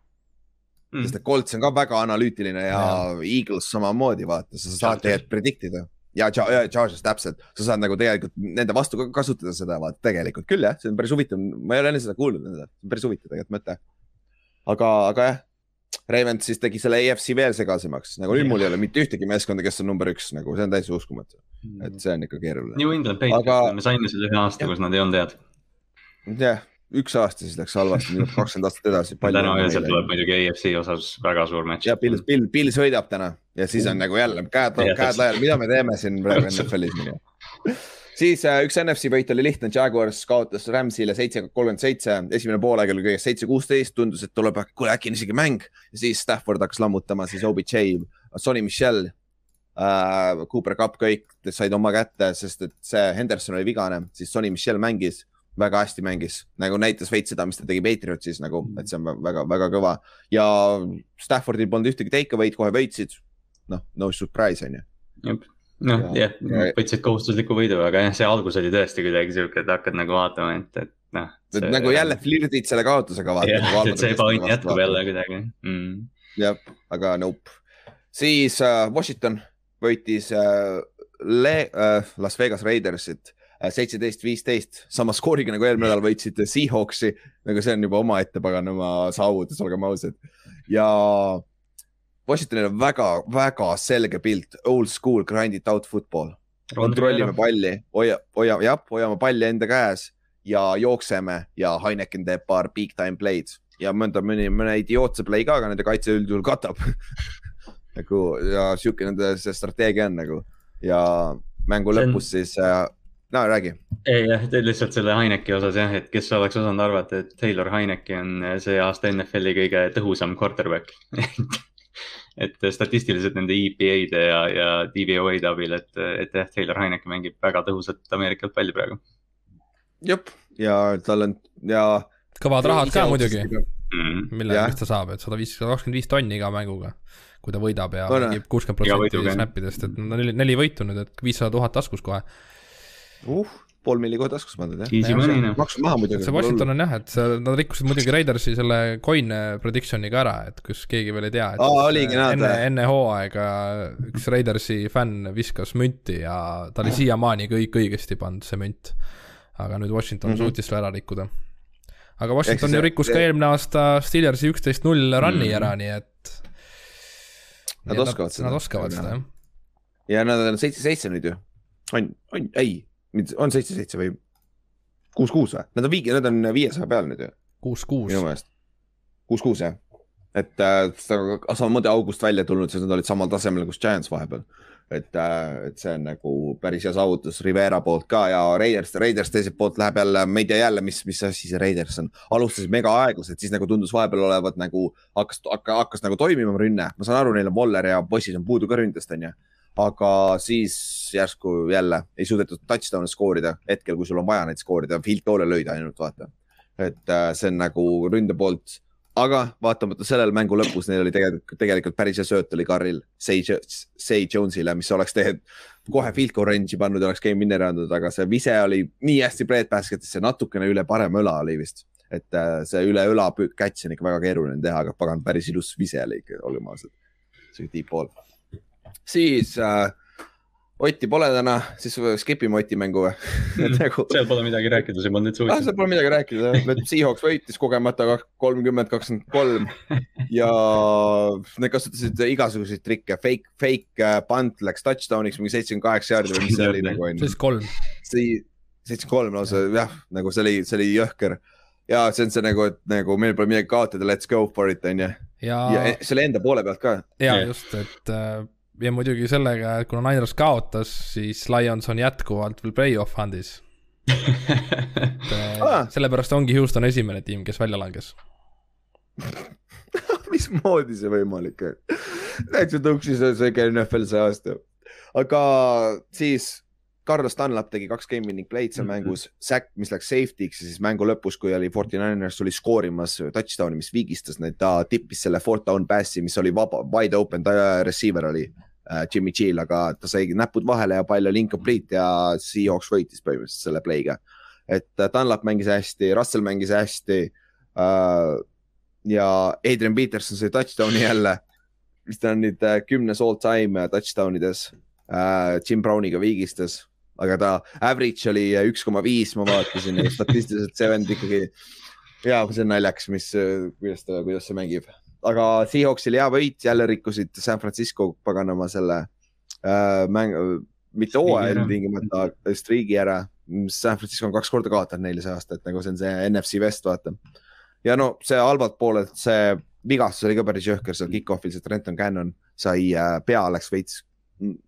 Mm.. sest et Colts on ka väga analüütiline ja, ja. Eagles samamoodi, vaata, sa saad tegelikult predict ida. Ja, Charges täpselt, sa saad nagu tegelikult nende vastu ka kasutada seda, vaata. Tegelikult küll jah, see on päris huvitav, ma ei ole enne seda kuulnud, päris huvitav tegelikult mõte. aga, aga jah, Ravens siis tegi selle EFC veel segasemaks, nagu nüüd mul ei ole mitte ühtegi meeskonda, kes on number üks, nagu see on täiesti uskumatu. Mm. et see on ikka keeruline. New England Patriots Aga..., me saime selle ühe aasta, kus nad ei olnud head. jah, üks aasta siis läks halvasti, nüüd kakskümmend aastat edasi. täna öösel tuleb muidugi EFC osas väga suur matš. ja Pils, Pils, Pils võidab täna ja siis on nagu jälle käed, käed laiali, mida me teeme siin praegu NFL-is siis äh, üks NFC võit oli lihtne, Jaguars kaotas Ramsile seitse, kolmkümmend seitse, esimene poolaeg oli kõigest seitse, kuusteist, tundus, et tuleb, kuule äkki on isegi mäng. ja siis Stafford hakkas lammutama, siis OBJ, Sonny Michel äh,, Cooper Cup, kõik said oma kätte, sest et see Henderson oli vigane, siis Sonny Michel mängis väga hästi mängis, nagu näitas veits seda, mis ta tegi Patriotsis nagu, et see on väga-väga kõva ja Staffordil polnud ühtegi take away'd, kohe võitsid. noh, no surprise on ju noh, jah, võtsid kohustusliku võidu, aga jah, see algus oli tõesti kuidagi sihuke, et hakkad nagu vaatama, et, et noh. Nagu jälle flirdid selle kaotusega vaata. jah, nagu et see ebaõnn jätkub jälle kuidagi mm.. jah, aga nope. siis uh, Washington võitis uh, Le- uh,, Las Vegas Raidersit seitseteist, viisteist, sama skooriga nagu eelmine nädal võitsid Seahawksi, nagu see on juba omaette paganama saavutus, olgem ausad. ja Washingtonil on väga-väga selge pilt, old school grind it out football. kontrollime palli, hoia, hoia, jah, hoiame palli enda käes ja jookseme ja Heineken teeb paar big time play'd ja mõnda, mõni, mõne idiootse play ka, aga nende kaitse üldjuhul katab. Nagu ja sihuke nende see strateegia on nagu. Ja mängu see lõpus on... siis äh, no räägi. ei jah, lihtsalt selle Heineki osas jah, et kes oleks osanud arvata, et Taylor Heineki on see aasta NFL-i kõige tõhusam quarterback et statistiliselt nende EPA-de ja, ja DVOA-de abil, et, et jah, Taylor Heineke mängib väga tõhusat Ameerikat palli praegu. jep, ja tal on ja. kõvad rahad ka muidugi mm., mille eest ta saab, et sada viis, sada kakskümmend viis tonni iga mänguga. kui ta võidab ja mängib kuuskümmend protsenti snappidest, et neli, neli võitu nüüd, et viissada tuhat taskus kohe uh pool milli kohe taskus pandud jah. Noh. maksud maha muidugi. see Washington on jah, et see, nad rikkusid muidugi Raidersi selle coin prediction'iga ära, et kus keegi veel ei tea. aa, oligi näed. enne, enne hooaega üks Raidersi fänn viskas münti ja ta oli siiamaani kõik õigesti pannud, see münt. aga nüüd Washington mm -hmm. suutis selle ära rikkuda. aga Washington ju rikkus ka eelmine aasta Steelersi üksteist null run'i mm -hmm. ära, nii et. Nad oskavad seda. Nad oskavad seda jah. ja nad on seitse-seitse nüüd ju. on, on, ei on seitse-seitse või kuus-kuus või? Nad on viigi, nad on viiesaja peal nüüd ju. kuus-kuus. minu meelest. kuus-kuus jah. et äh, samamoodi august välja tulnud, sest nad olid samal tasemel kus Giants vahepeal. et äh,, et see on nagu päris hea saavutus Rivera poolt ka ja Raiders, Raiders teiselt poolt läheb jälle, ma ei tea jälle, mis, mis asi see Raiders on. alustasid mega aeglaselt, siis nagu tundus vahepeal olevat nagu hakkas, hakkas, hakkas nagu toimima rünne. ma saan aru, neil on Waller ja bossid on puudu ka ründest, onju aga siis järsku jälle ei suudetud touchdown'e skoorida hetkel, kui sul on vaja neid skoorida, field goal'e lööda ainult vaata. et äh, see on nagu ründe poolt, aga vaatamata sellele mängu lõpus neil oli tegelikult, tegelikult päris hea sööt oli Carril Say, Say Jones'ile, mis oleks tegelikult kohe field goal range'i pannud ja oleks game winner andnud, aga see vise oli nii hästi breadbasket'isse, natukene üle parema õla oli vist. et äh, see üle õla catch on ikka väga keeruline teha, aga pagan, päris ilus vise oli ikka, olgem ausad. see deep ball siis äh, Otti pole täna, siis skip ime Oti mängu või mm, nagu... seal pole midagi rääkida, see polnud üldse huvitav ah,. seal pole midagi rääkida, Seahawks võitis kogemata kolmkümmend, kakskümmend kolm ja nad kasutasid igasuguseid trikke, fake, fake äh, punt läks touchdown'iks mingi seitsekümmend kaheksa jaardi või mis see oli nagu onju. seitsekümmend kolm. seitsekümmend kolm lausa jah, nagu see oli, see oli jõhker ja see on see nagu, et nagu meil pole midagi kaotada, let's go for it onju. ja, ja selle enda poole pealt ka. ja just, et äh ja muidugi sellega, et kuna Niners kaotas, siis Lions on jätkuvalt veel play-off hand'is et ah. sellepärast ongi Houston esimene tiim, kes välja langes mismoodi see võimalik on? täitsa tuksis on see NFL see aasta. aga siis Carlos Dunlap tegi kaks game winning play'd seal mm -hmm. mängus, sack, mis läks safety'ks ja siis mängu lõpus, kui oli Forty Niners oli skoorimas touchdown'i, mis viigistas neid, ta tippis selle fourth down pass'i, mis oli vaba, wide open, ta receiver oli Äh, Jimmy G-l, aga ta sai näpud vahele ja pall oli incomplete ja Seahawks võitis põhimõtteliselt selle play'ga. et äh, Dunlap mängis hästi, Russell mängis hästi äh,. ja Adrian Peterson sai touchdown'i jälle, mis ta on nüüd kümnes all time touchdown ides äh,. Jim Browniga viigistas, aga ta average oli üks koma viis, ma vaatasin ja statistiliselt see vend ikkagi. ja see on naljakas, mis, kuidas ta, kuidas see mängib aga Seahawksil hea võit, jälle rikkusid San Francisco paganama selle äh, mäng, mitte hooaja tingimata, striigi ära. San Francisco on kaks korda kaotanud neile see aasta, et nagu see on see NFC West, vaata. ja no see halvalt poolelt, see vigastus oli ka päris jõhker seal kick-off'il, see Trenton Cannon sai äh,, pea läks veits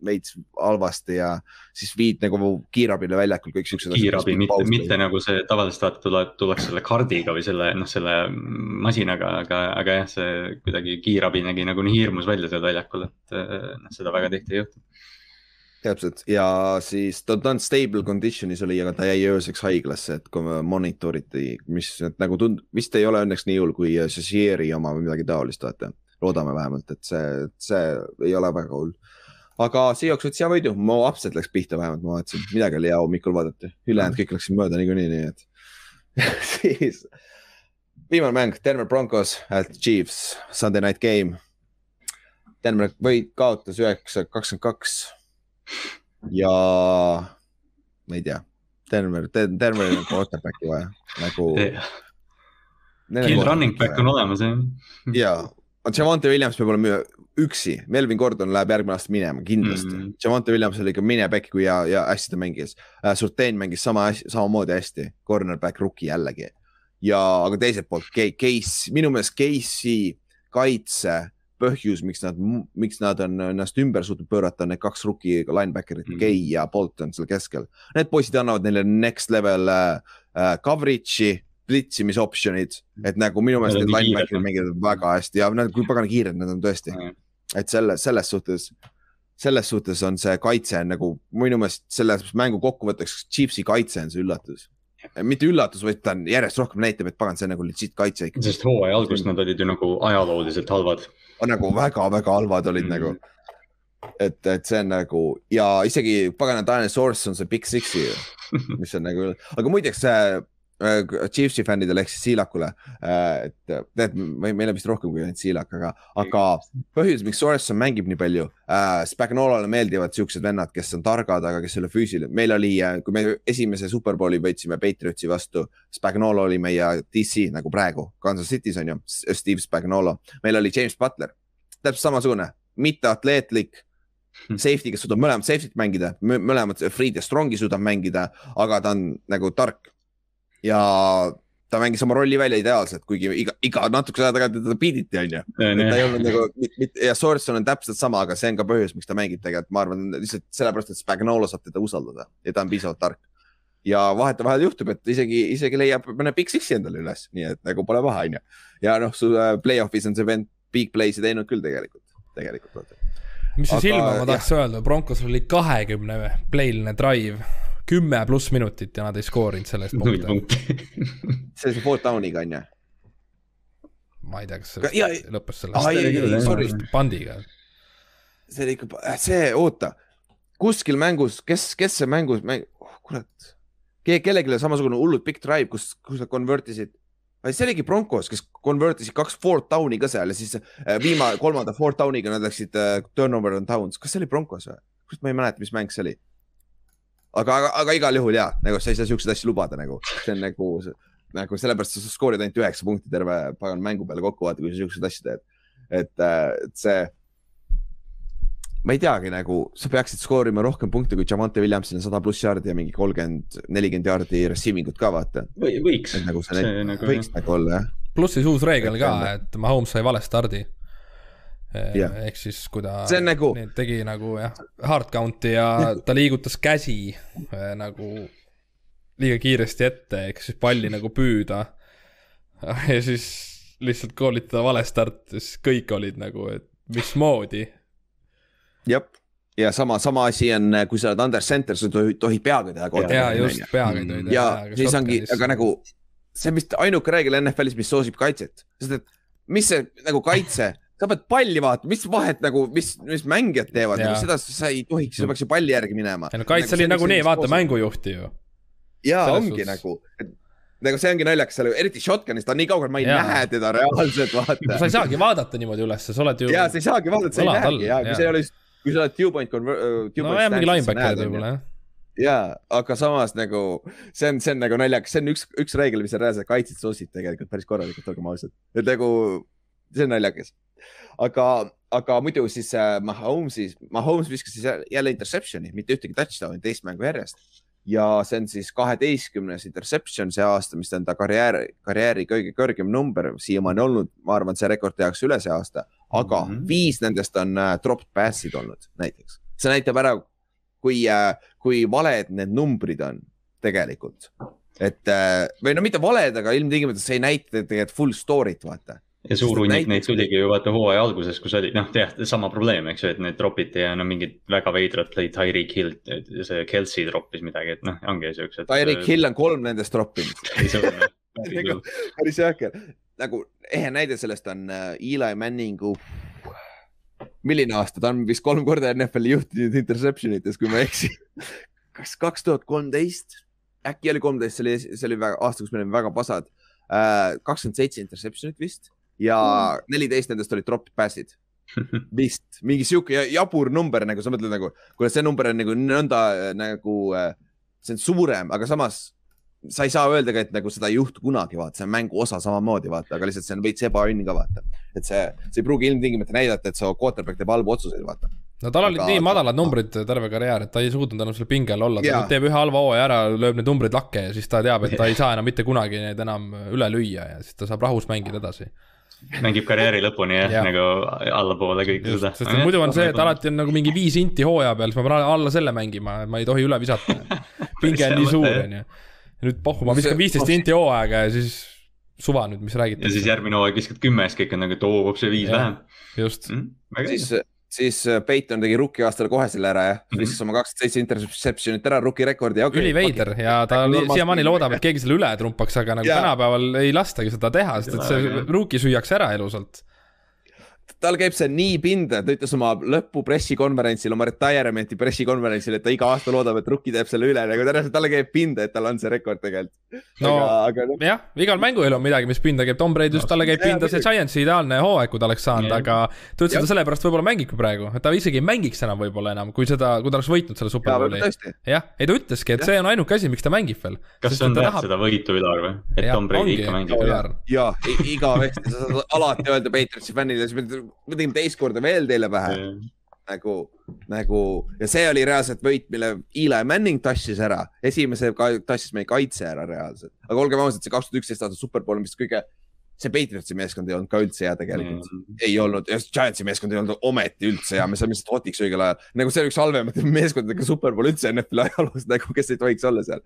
veits halvasti ja siis viid nagu kiirabile väljakul kõik siuksed. kiirabi, mitte, mitte nagu see tavaliselt vaata tuleb, tullakse selle kaardiga või selle, noh, selle masinaga, aga, aga jah, see kuidagi kiirabi nägi nagu nii hirmus välja seal väljakul, et noh, seda väga tihti ei juhtu täpselt ja siis ta on stable condition'is oli, aga ta jäi ööseks haiglasse, et kui monitoriti, mis nagu tund-, vist ei ole õnneks nii hull kui Shazieri oma või midagi taolist, vaata. loodame vähemalt, et see, see ei ole väga hull aga Seahawks võttis hea võidu, mu upset läks pihta vähemalt, ma vaatasin, midagi oli hea hommikul vaadata, ülejäänud kõik läksid mööda niikuinii, nii et siis viimane mäng, Denver Broncos at Chiefs, Sunday night game. Denver võit kaotas üheksa, kakskümmend kaks. Ja ma ei tea, Denver, Denveril on quarterback'i vaja. Nagu Kill running back on olemas jah. ja, Javante Williams peab olema üksi, Melvin Gordon läheb järgmine aasta minema kindlasti mm. -hmm. Javante Williams oli ikka mine back kui ja, ja hästi ta mängis uh,. Surtain mängis sama, samamoodi hästi, cornerback rookie jällegi. ja, aga teiselt poolt Case, minu meelest Case'i kaitse põhjus, miks nad, miks nad on ennast ümber suutnud pöörata, need kaks rookie linebacker'it mm, -hmm. Gay ja Bolton seal keskel. Need poisid annavad neile next level uh, coverage'i blitsimis option'id, et nagu minu meelest need linebacker'id mängivad väga hästi ja nad, kui pagana kiired nad on tõesti. et selle, selles suhtes, selles suhtes on see kaitse nagu minu meelest selle mängu kokkuvõtteks, Chiefsi kaitse on see üllatus mitte üllatus, vaid ta on järjest rohkem näitab, et pagan, see on nagu legit kaitse ikka. sest hooaja alguses nad olid ju nagu ajalooliselt halvad. nagu väga-väga halvad olid mm -hmm. nagu et, et see on nagu ja isegi pagana Dinosaurus on see Big Six'i mis on nagu, aga muideks äh, Chiefsi fännidele ehk siis Siilakule äh,, et tead, meil on vist rohkem kui ainult Siilak, aga, aga põhjus, miks Sorenson mängib nii palju äh,, Spagnolole meeldivad siuksed vennad, kes on targad, aga kes ei ole füüsilised. meil oli äh,, kui me esimese Superbowli võitsime Patriotsi vastu, Spagnolo oli meie DC nagu praegu, Kansas City's on ju, Steve Spagnolo, meil oli James Butler, täpselt samasugune, mitteatleetlik Safety, kes suudab mõlemat safety't mängida, mõlemat free'd ja strong'i suudab mängida, aga ta on nagu tark. Ja ta mängis oma rolli välja ideaalselt, kuigi iga, iga natukese aja tagant teda piiditi, onju. ta ei olnud nagu, ja Sorenson on täpselt sama, aga see on ka põhjus, miks ta mängib tegelikult, ma arvan, lihtsalt sellepärast, et Spagnolo saab teda usaldada ja ta on piisavalt tark. ja vahetevahel juhtub, et isegi, isegi leiab mõne big six'i endale üles, nii et nagu pole paha, onju. ja noh, su äh, play-off'is on see vend big play'si teinud küll tegelikult, tegelikult mis see silma ma tahaks öelda, Broncos oli kahekümne play'line drive, kümme pluss minutit ja nad ei skoorinud selle eest punkte. see oli see fourth down'iga on ju? ma ei tea, kas see ja, lõppes sellest pandiga. see oli ikka, see, oota, kuskil mängus, kes, kes see mängus mäng... oh,, kurat, kellelegi oli samasugune hullult pikk drive, kus, kus nad convert isid see oligi Broncos, kes convert isid kaks fourth down'i ka seal ja siis äh, viimane, kolmanda fourth down'iga nad läksid uh, turnover on downs, kas see oli Broncos või? ma ei mäleta, mis mäng see oli. Aga, aga, aga igal juhul ja, nagu sa ei saa siukseid asju lubada nagu, see on nagu, nagu sellepärast sa skoorid ainult üheksa punkti terve pagan mängu peale kokku, vaata, kui sa siukseid asju teed. et, äh, et see ma ei teagi nagu, sa peaksid skoorima rohkem punkte kui Javante Williamsil on sada pluss jaardi ja mingi kolmkümmend, nelikümmend jaardi receiving ut ka vaata või,. võiks. nagu see, see nagu, võiks jah. nagu olla jah. pluss siis uus reegel ka, et Mahomes sai vale stardi. Yeah. ehk siis, kui ta nagu... tegi nagu jah, hard count'i ja ta liigutas käsi eh, nagu liiga kiiresti ette, ehk siis palli nagu püüda. ja siis lihtsalt koolitada vale start, siis kõik olid nagu, et mismoodi jah, ja sama, sama asi on, kui sa oled under center, sa tohid, tohid peaga teha. ja just, peaga ei tohi teha. ja siis ongi, aga nagu see on vist ainuke reegel NFL-is, mis soosib kaitset, sest et mis see nagu kaitse sa pead palli vaatama, mis vahet nagu, mis, mis mängijad teevad, nagu seda sa ei tohiks, sa peaks ju palli järgi minema. no kaitse oli nagu nagunii, vaata mängujuhti ju. ja Selles ongi suhtes. nagu, et nagu see ongi naljakas seal, eriti shotgun'is, ta on nii kaugel, ma ei ja. näe teda reaalselt, vaata. sa ei saagi vaadata niimoodi ülesse, sa oled ju. ja sa ei saagi vaadata, sa ei näegi ja kui sa ei ole kui sa oled two point conver-. nojah, mingi linebacker võib-olla jah ja, aga samas nagu see on, see on nagu naljakas, see on üks, üks reegel, mis on reaalselt kaitset soosib tegelikult päris korralikult, olgem ausad. et nagu see on naljakas. Aga, aga muidu siis äh, Mahomes'is, Mahomes viskas siis jälle interception'i, mitte ühtegi touchdown'i teist mängu järjest. ja see on siis kaheteistkümnes interception see aasta, mis on ta karjääri, karjääri kõige kõrgem number siiamaani olnud. ma arvan, et see rekord tehakse üle see aasta aga mm -hmm. viis nendest on uh, dropped pass'id olnud näiteks. see näitab ära, kui uh,, kui valed need numbrid on tegelikult. et uh, või no mitte valed, aga ilmtingimata see ei näita tegelikult full story't, vaata ja suur hunnik neid tuligi ju vaata hooaja alguses, kus oli noh, jah, sama probleem, eks ju, et need dropiti ja no mingid väga veidrad lõid Tyreek Hill, see Kelsey droppis midagi, et noh, ongi siuksed. Tyreek Hill on kolm nendest droppinud päris jõhker, nagu ehe näide sellest on äh, Eli Manningu. milline aasta, ta on vist kolm korda NFL-i juhtinud interception ites, kui ma ei eksi. kas kaks tuhat kolmteist, äkki oli kolmteist, see oli, see oli väga, aasta, kus me olime väga pasad. Äh, kakskümmend seitse interception'it vist ja neliteist mm. nendest olid drop pass'id vist mingi sihuke jabur number, nagu sa mõtled nagu, kuule, see number on nagu nõnda nagu, äh, see on suurem, aga samas sa ei saa öelda ka, et nagu seda ei juhtu kunagi, vaata, see on mängu osa samamoodi, vaata, aga lihtsalt see on veits ebaõnn ka, vaata. et see, see ei pruugi ilmtingimata näidata, et su quarterback teeb halbu otsuseid, vaata. no tal olid nii madalad numbrid terve karjäär, et ta ei suutnud enam seal pinge all olla, ta teeb ühe halva hooaja ära, lööb need numbrid lakke ja siis ta teab, et ta ei saa enam mitte kunagi neid enam üle lüüa ja siis ta saab rahus mängida edasi mängib karjääri lõpuni jah ja., nagu allapoole kõike seda. sest muidu on see, et alati on nagu mingi viis inti hooaja peal, siis ma pean alla selle mängima, ma ei tohi üle visata pinge on nii suur, onju nüüd pohhu, ma viskan viisteist inti hooaega ja siis suva nüüd, mis räägitakse. ja siis järgmine hooaeg viskad kümme, siis kõik on nagu, et oo, see viis vähem. just mm,. siis, siis äh, Peiton tegi rookie aastal kohe selle ära jah -hmm., viskas oma kakskümmend seitse interception'it ära rookie rekordi okay,. üliveider ja ta siiamaani loodab, et keegi selle üle trumpaks, aga nagu ja. tänapäeval ei lastagi seda teha, sest et see rookie süüakse ära elusalt tal käib see nii pinda, ta ütles oma lõpu pressikonverentsil, oma retirement'i pressikonverentsil, et ta iga aasta loodab, et Rookie teeb selle üle, nagu tõenäoliselt talle käib pinda, et tal on see rekord tegelikult. no aga, no. jah, igal mänguil on midagi, mis pinda käib, Tom Brady just no, talle käib pinda see Giantsi ideaalne hooaeg, kui ta oleks saanud, aga ta ütles, et ta sellepärast võib-olla mängibki praegu, et ta isegi ei mängiks enam võib-olla enam, kui seda, kui ta oleks võitnud selle superbowli. jah, ei ta ütleski, et see on ainuke asi, miks ta mängib veel. kas see on väärt tahab... seda võitu ülar või? et ja, Tom Brady ikka mängib? ja, igavesti, sa saad alati öelda Patriotsi fännile, me tegime teist korda veel teile pähe mm.. nagu, nagu ja see oli reaalselt võit, mille Eli Manning tassis ära, esimese tassis meie kaitse ära reaalselt. aga olgem ausad, see kaks tuhat üksteist aasta superpool on vist kõige, see Patriotsi meeskond ei olnud ka üldse hea tegelikult mm.. ei olnud Giantsi meeskond ei olnud ometi üldse hea, me saime lihtsalt hotiks õigel ajal. nagu see oli üks halvemaid meeskondadega superpool üldse NFL-i ajaloos nagu, kes ei tohiks olla seal.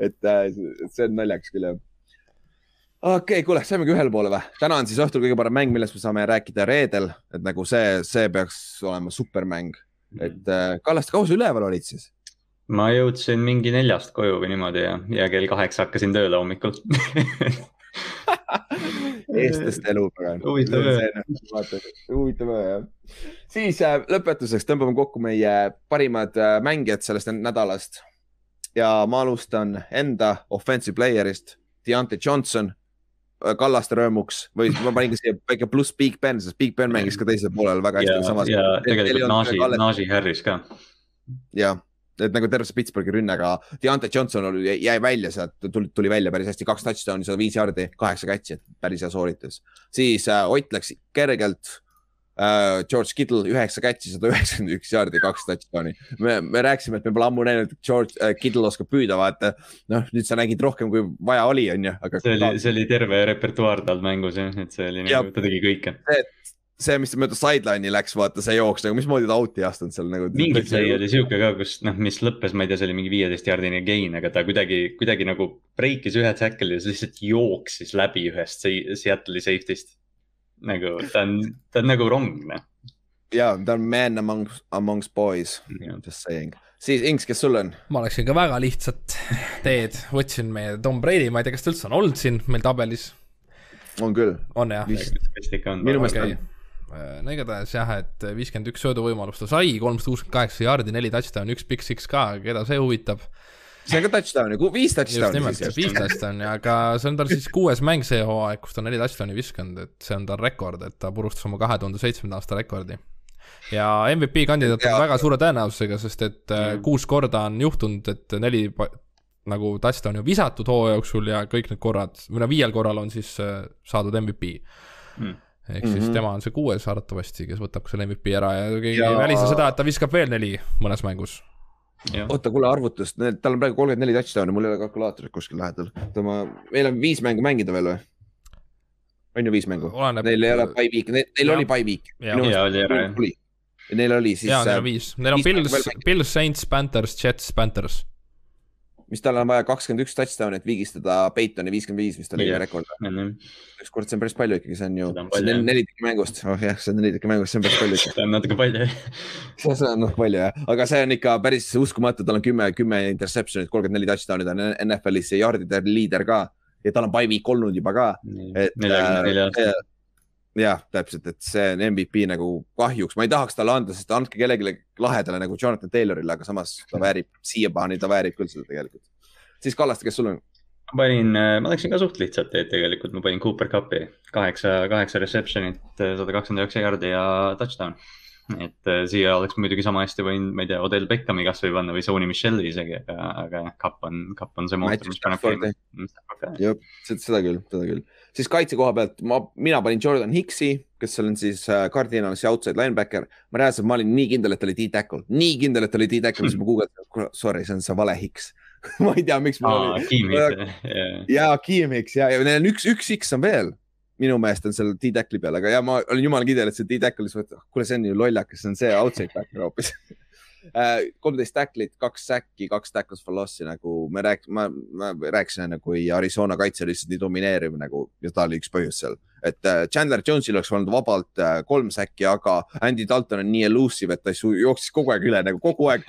et äh, see on naljakas küll jah okei okay,, kuule, saimegi ühele poole või? täna on siis õhtul kõige parem mäng, millest me saame rääkida reedel, et nagu see, see peaks olema supermäng. et äh, Kallaste, kaua sa üleval olid siis? ma jõudsin mingi neljast koju või niimoodi ja, ja kell kaheksa hakkasin tööle hommikul eestlaste elu. huvitav öö. huvitav öö jah. siis äh, lõpetuseks tõmbame kokku meie parimad äh, mängijad sellest nädalast. ja ma alustan enda offensive player'ist, Deontay Johnson Äh, Kallaste rõõmuks või ma panin ka siia väike pluss Big Ben, sest Big Ben mängis ka teisel poolel väga hästi. ja, ja tegelikult Najee, Najee Harris ka. jah, et nagu terve see Pittsburghi rünne, aga Deontay Johnson oli, jäi välja sealt, tuli, tuli välja päris hästi, kaks touchdown'i, sada viis jaardi, kaheksa catch'i, et päris hea sooritus. siis äh, Ott läks kergelt. George Kittle üheksa catch'i, sada üheksakümmend üks jaardi, kaks touchdown'i. me, me rääkisime, et me pole ammu näinud, et George uh, Kittle oskab püüda, vaata. noh, nüüd sa nägid rohkem, kui vaja oli, on ju, aga. see oli, see oli terve repertuaar tal mängus jah, et see oli nagu, ta tegi kõike. see, mis mööda sideline'i läks, vaata see jooks nagu, mismoodi ta out'i ei astunud seal nagu. mingi play oli sihuke ka, kus noh, mis lõppes, ma ei tea, see oli mingi viieteist jaardine gain, aga ta kuidagi, kuidagi nagu breikis ühe tackle'i ja siis lihtsalt jooksis läbi ühest Seattle'i safety'st nagu ta on, ta on nagu rong, noh. ja ta on man amongst, amongst boys yeah., just saying. siis Inks, kes sul on? ma läksin ka väga lihtsat teed, võtsin meie Tom Brady, ma ei tea, kas ta üldse on olnud siin meil tabelis. on küll. on jah? minu meelest on äh, no igatahes jah, et viiskümmend üks sööduvõimalust ta sai, kolmsada kuuskümmend kaheksa jaardi, neli touchdown'i, üks big six ka, keda see huvitab see on ka touchdown'i, viis touchdown'i. just nimelt, viis touchdown'i, aga see on tal siis kuues mäng see hooaeg, kus ta on neli touchdown'i viskanud, et see on tal rekord, et ta purustas oma kahe tuhande seitsmenda aasta rekordi. ja MVP kandidaat on väga suure tõenäosusega, sest et mm. kuus korda on juhtunud, et neli nagu touchdown'i on visatud hooaja jooksul ja kõik need korrad, või no viiel korral on siis äh, saadud MVP mm ehk siis mm -hmm. tema on see kuues arvatavasti, kes võtab selle MVP ära ja keegi ei välista seda, et ta viskab veel neli mõnes mängus oota, kuule arvutust, tal on praegu kolmkümmend neli touchdown'i, mul ei ole kalkulaatorit kuskil lähedal. oota, ma, meil on viis mängu mängida veel või? on ju viis mängu? Neil ei ole by week, neil oli by week. Neil oli siis. ja, neil on viis, neil on Pils, Pils, Saints, Panthers, Jets, Panthers mis tal on vaja kakskümmend üks touchdown'i, et vigistada Peitoni viiskümmend viis, mis tal oli rekord. ükskord, see on päris palju ikkagi, see on ju, see on neli tükki mängust, oh jah, see on neli tükki mängust, see on päris palju. see on natuke palju see on noh palju jah, aga see on ikka päris uskumatu, tal on kümme, kümme interception'it, kolmkümmend neli touchdown'i, ta on NFL-is yard'ide liider ka. Ja tal on by week olnud juba ka. et jah, täpselt, et see on MVP nagu kahjuks, ma ei tahaks talle anda, sest andke kellelegi lahedale nagu Jonathan Taylorile, aga samas ta väärib, siiapaani ta väärib küll seda tegelikult. siis Kallaste, kes sul on? ma panin, ma läksin ka suht lihtsalt teed tegelikult, ma panin Cooper Cupi kaheksa, kaheksa reception'it, sada kakskümmend üheksa jaardi ja touchdown. et äh, siia oleks muidugi sama hästi võinud, ma ei tea, Odel Beckhami kasvõi panna või Sony Michelle'i isegi, aga, aga jah, Cup on, Cup on see mootor, mis paneb käima. jah, seda küll, seda küll siis kaitse koha pealt ma, mina panin Jordan Hicksi, kes on siis äh, Cardinalisi outside linebacker. ma reaalselt, ma olin nii kindel, et ta oli D-tackle, nii kindel, et ta oli D-tackle, siis ma guugeldasin, sorry, see on see vale Hicks. Ma ei tea, miks mul oli. ja Hicks ja, ja neil on üks, üks Hicks on veel minu meelest on seal D-tackle'i peal, aga ja ma olin jumala kindel, et see D-tackle, siis mõtlesin, kuule, see on ju lollakas, see on see outside backer hoopis. Äh, kolmteist tacklit, kaks säkki, kaks tackles for loss'i nagu me rääk-, ma, ma rääkisin enne, kui Arizona kaitse oli lihtsalt nii domineeriv nagu ja ta oli üks põhjus seal. et äh, Chandler Jones'il oleks olnud vabalt äh, kolm säkki, aga Andy Dalton on nii elusive, et ta jooksis kogu aeg üle nagu kogu aeg.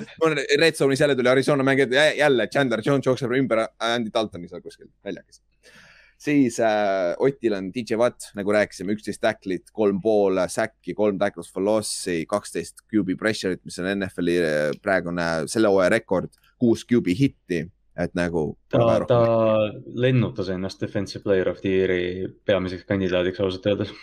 Red Zone'is jälle tuli Arizona mängija, jälle Chandler Jones jookseb ümber Andy Daltoni seal kuskil väljakes siis äh, Otil on DJ Watt, nagu rääkisime, üksteist tacklit, kolm pool säkki, kolm tackles for loss'i, kaksteist QB pressure'it, mis on NFL-i äh, praegune selle hooaja rekord, kuus QB hitti, et nagu. ta, ta lennutas ennast defensive player of the year'i peamiseks kandidaadiks ausalt öeldes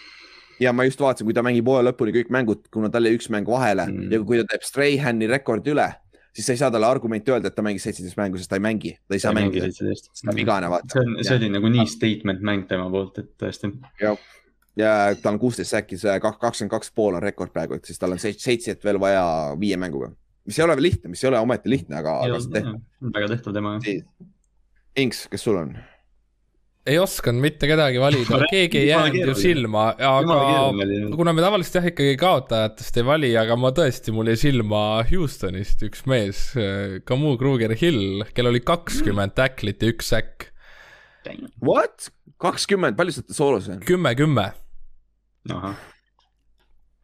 ja ma just vaatasin, kui ta mängib hooaja lõpuni kõik mängud, kuna tal jäi üks mäng vahele mm. ja kui ta teeb Strayhani rekordi üle, siis sa ei saa talle argumenti öelda, et ta mängis seitseteist mängu, sest ta ei mängi, ta ei saa mängida. ta on vigane, vaata. see on, see oli nagu nii statement mäng tema poolt, et tõesti. ja tal on kuusteist säkki, see kakskümmend kaks pool on rekord praegu, et siis tal on seitset veel vaja viie mänguga. mis ei ole lihtne, mis ei ole ometi lihtne, aga, väga tehtav tema jah. Inks, kes sul on? Ei osanud mitte kedagi valida, keegi ei jäänud ju silma, aga kuna me tavaliselt jah ikkagi kaotajatest ei vali, aga ma tõesti, mul jäi silma Houstonist üks mees, Kamu Kruger Hill, kellel oli kakskümmend tacklit ja üks säkk. What? kakskümmend, palju sa soolos on? kümme, kümme. ahah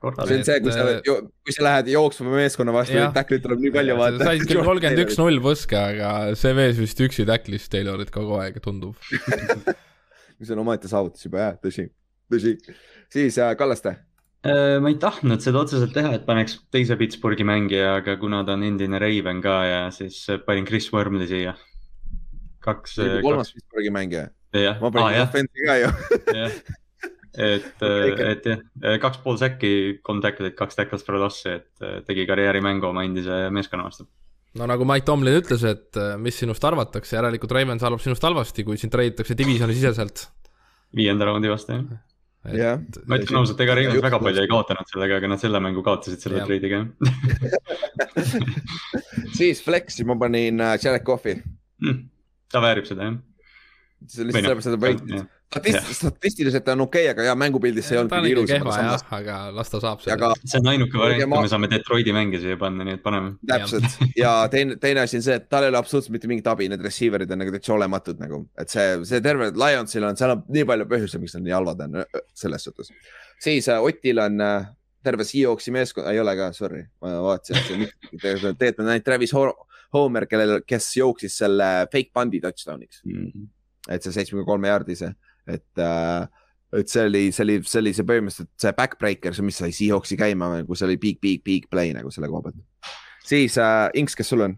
see on see, kui sa, äh, kui sa lähed jooksma meeskonna vastu, neid tackleid tuleb nii palju vaata. said küll kolmkümmend üks null põske, aga see mees vist üksi tacklis Taylorit kogu aeg, tundub mis on omaette saavutus juba jah, tõsi, tõsi. siis äh, Kallaste äh, ma ei tahtnud seda otseselt teha, et paneks teise Pittsburghi mängija, aga kuna ta on endine Raven ka ja siis panin Chris Wormley siia. kaks. kolmas Pittsburghi mängija. ma panin ah, Offense'i ka ju et, et jah, kaks pool säkki, kolm tacklit, kaks tackles for loss'i, et tegi karjäärimängu oma endise meeskonna vastu. no nagu Mike Tomlin ütles, et äh, mis sinust arvatakse, järelikult Ravens arvab sinust halvasti, kui sind treiditakse divisioni siseselt. viienda raundi vastu, jah yeah.. ma ütlen ausalt, ega Ravens väga palju ei kaotanud sellega, aga nad selle mängu kaotasid selle treidiga siis Flexi ma panin äh, Jared Cough'i mm,. ta väärib seda, jah. see lihtsalt sellepärast, et ta võitis statist, statistiliselt on okei okay,, aga ja mängupildis see ei olnud küll ilus. kehva jah, aga las ta saab selle. see on ainuke variant, kui me saame Detroiti mänge siia panna, nii et paneme. täpselt ja teine, teine asi on see, et tal ei ole absoluutselt mitte mingit abi, need receiver'id on nagu täitsa olematud nagu, et see, see terve Lionsil on, seal on nii palju põhjuseid, miks nad nii halvad on selles suhtes. siis äh, Otil on äh, terve Seahawksi meeskond, ei ole ka, sorry, ma vaatasin, et tegelikult on ainult Travis Homer, kellel, kes jooksis selle fake pundi touchdown'iks mm. -hmm. et see seitsmekümne kolme jaardise et äh, et see oli, see oli, see oli see põhimõtteliselt see backbreaker, see, mis sai Seahawksi käima, kui see oli big, big, big play nagu selle koha pealt. siis äh, Inks, kes sul on?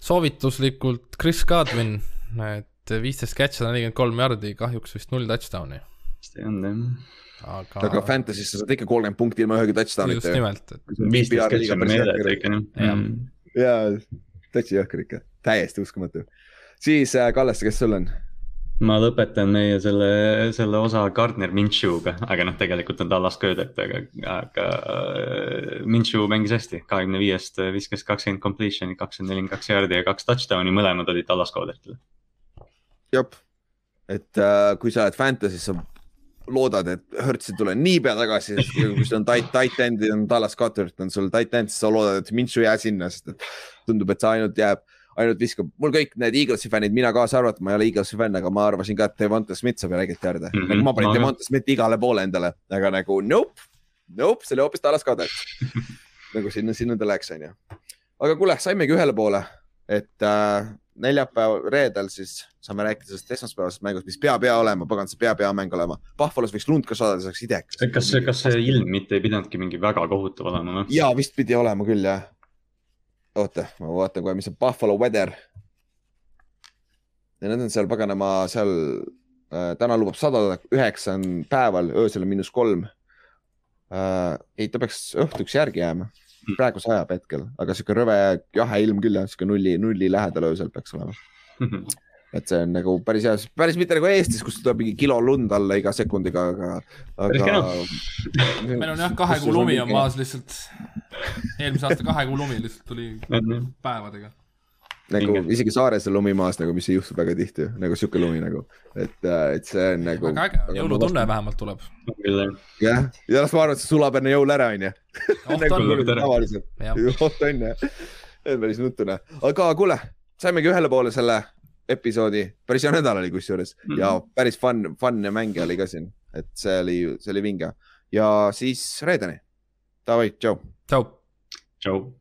soovituslikult Chris Godwin, et viisteist catch'i, nelikümmend kolm jardi, kahjuks vist null touchdown'i. vist ei olnud jah. aga, aga Fantasy's sa saad ikka kolmkümmend punkti ilma ühegi touchdown'ita. just nimelt et.... viisteist catch'i on meeletult ikka jah. jaa, täitsa jõhker ikka, täiesti uskumatu. siis äh, Kallaste, kes sul on? Ma lõpetan meie selle, selle osa Gardner Minshew'ga, aga noh, tegelikult on Dallas Köödet, aga, aga äh, Minshew mängis hästi, kahekümne viiest viskas kakskümmend completion'i, kakskümmend nelikümmend kaks jaardi ja kaks touchdown'i, mõlemad olid Dallas Köödetile. jep, et äh, kui sa oled Fantasy's, sa loodad, et Hertz ei tule niipea tagasi, sest kui sul on tight, tight end on Dallas Cuthert on sul tight end, siis sa loodad, et Minshew ei jää sinna, sest et tundub, et see ainult jääb ainult viskab, mul kõik need Eaglesi fännid, mina kaasa arvatud, ma ei ole Eaglesi fänn, aga ma arvasin ka, et Devonta Smith saab järelikult järde mm. -hmm. nagu ma panin Devonta Smithi igale poole endale, aga nagu nope, nope, see oli hoopis Dallas Kadek nagu sinna, sinna ta läks, onju. aga kuule, saimegi ühele poole, et äh, neljapäeval, reedel siis saame rääkida sellest esmaspäevasest mängust, mis peab hea olema, pagan, see peab hea mäng olema. Pahvalos võiks lund ka saada, see oleks idekas. kas, kas see ilm mitte ei pidanudki mingi väga kohutav olema või? ja vist pidi olema küll jah oota, ma vaatan kohe, mis on Buffalo Weather. ja need on seal paganama seal äh,, täna lubab sadada, üheksa on päeval, öösel on miinus kolm äh,. ei, ta peaks õhtuks järgi jääma, hmm. praegu sajab hetkel, aga sihuke rõve jahe ilm küll jah, sihuke nulli, nulli lähedal öösel peaks olema et see on nagu päris hea, päris mitte nagu Eestis, kus tuleb mingi kilo lund alla iga sekundiga, aga, aga. meil on jah, kahe kuu lumi on maas lihtsalt. eelmise aasta kahe kuu lumi lihtsalt tuli päevadega. nagu Minge. isegi saares on lumi maas nagu, mis ei juhtu väga tihti, nagu sihuke lumi nagu, et, äh, et see on nagu. väga äge, jõulutunne vähemalt tuleb. jah, ja las ma arvan, et see sulab enne jõule ära, onju. nagu tavaliselt, oht on jah, päris nutune, aga kuule, saimegi ühele poole selle episoodi, päris hea nädal oli kusjuures mm -hmm. ja päris fun, fun mänge oli ka siin, et see oli, see oli vinge ja siis reedeni. Davai, tšau. tšau. tšau.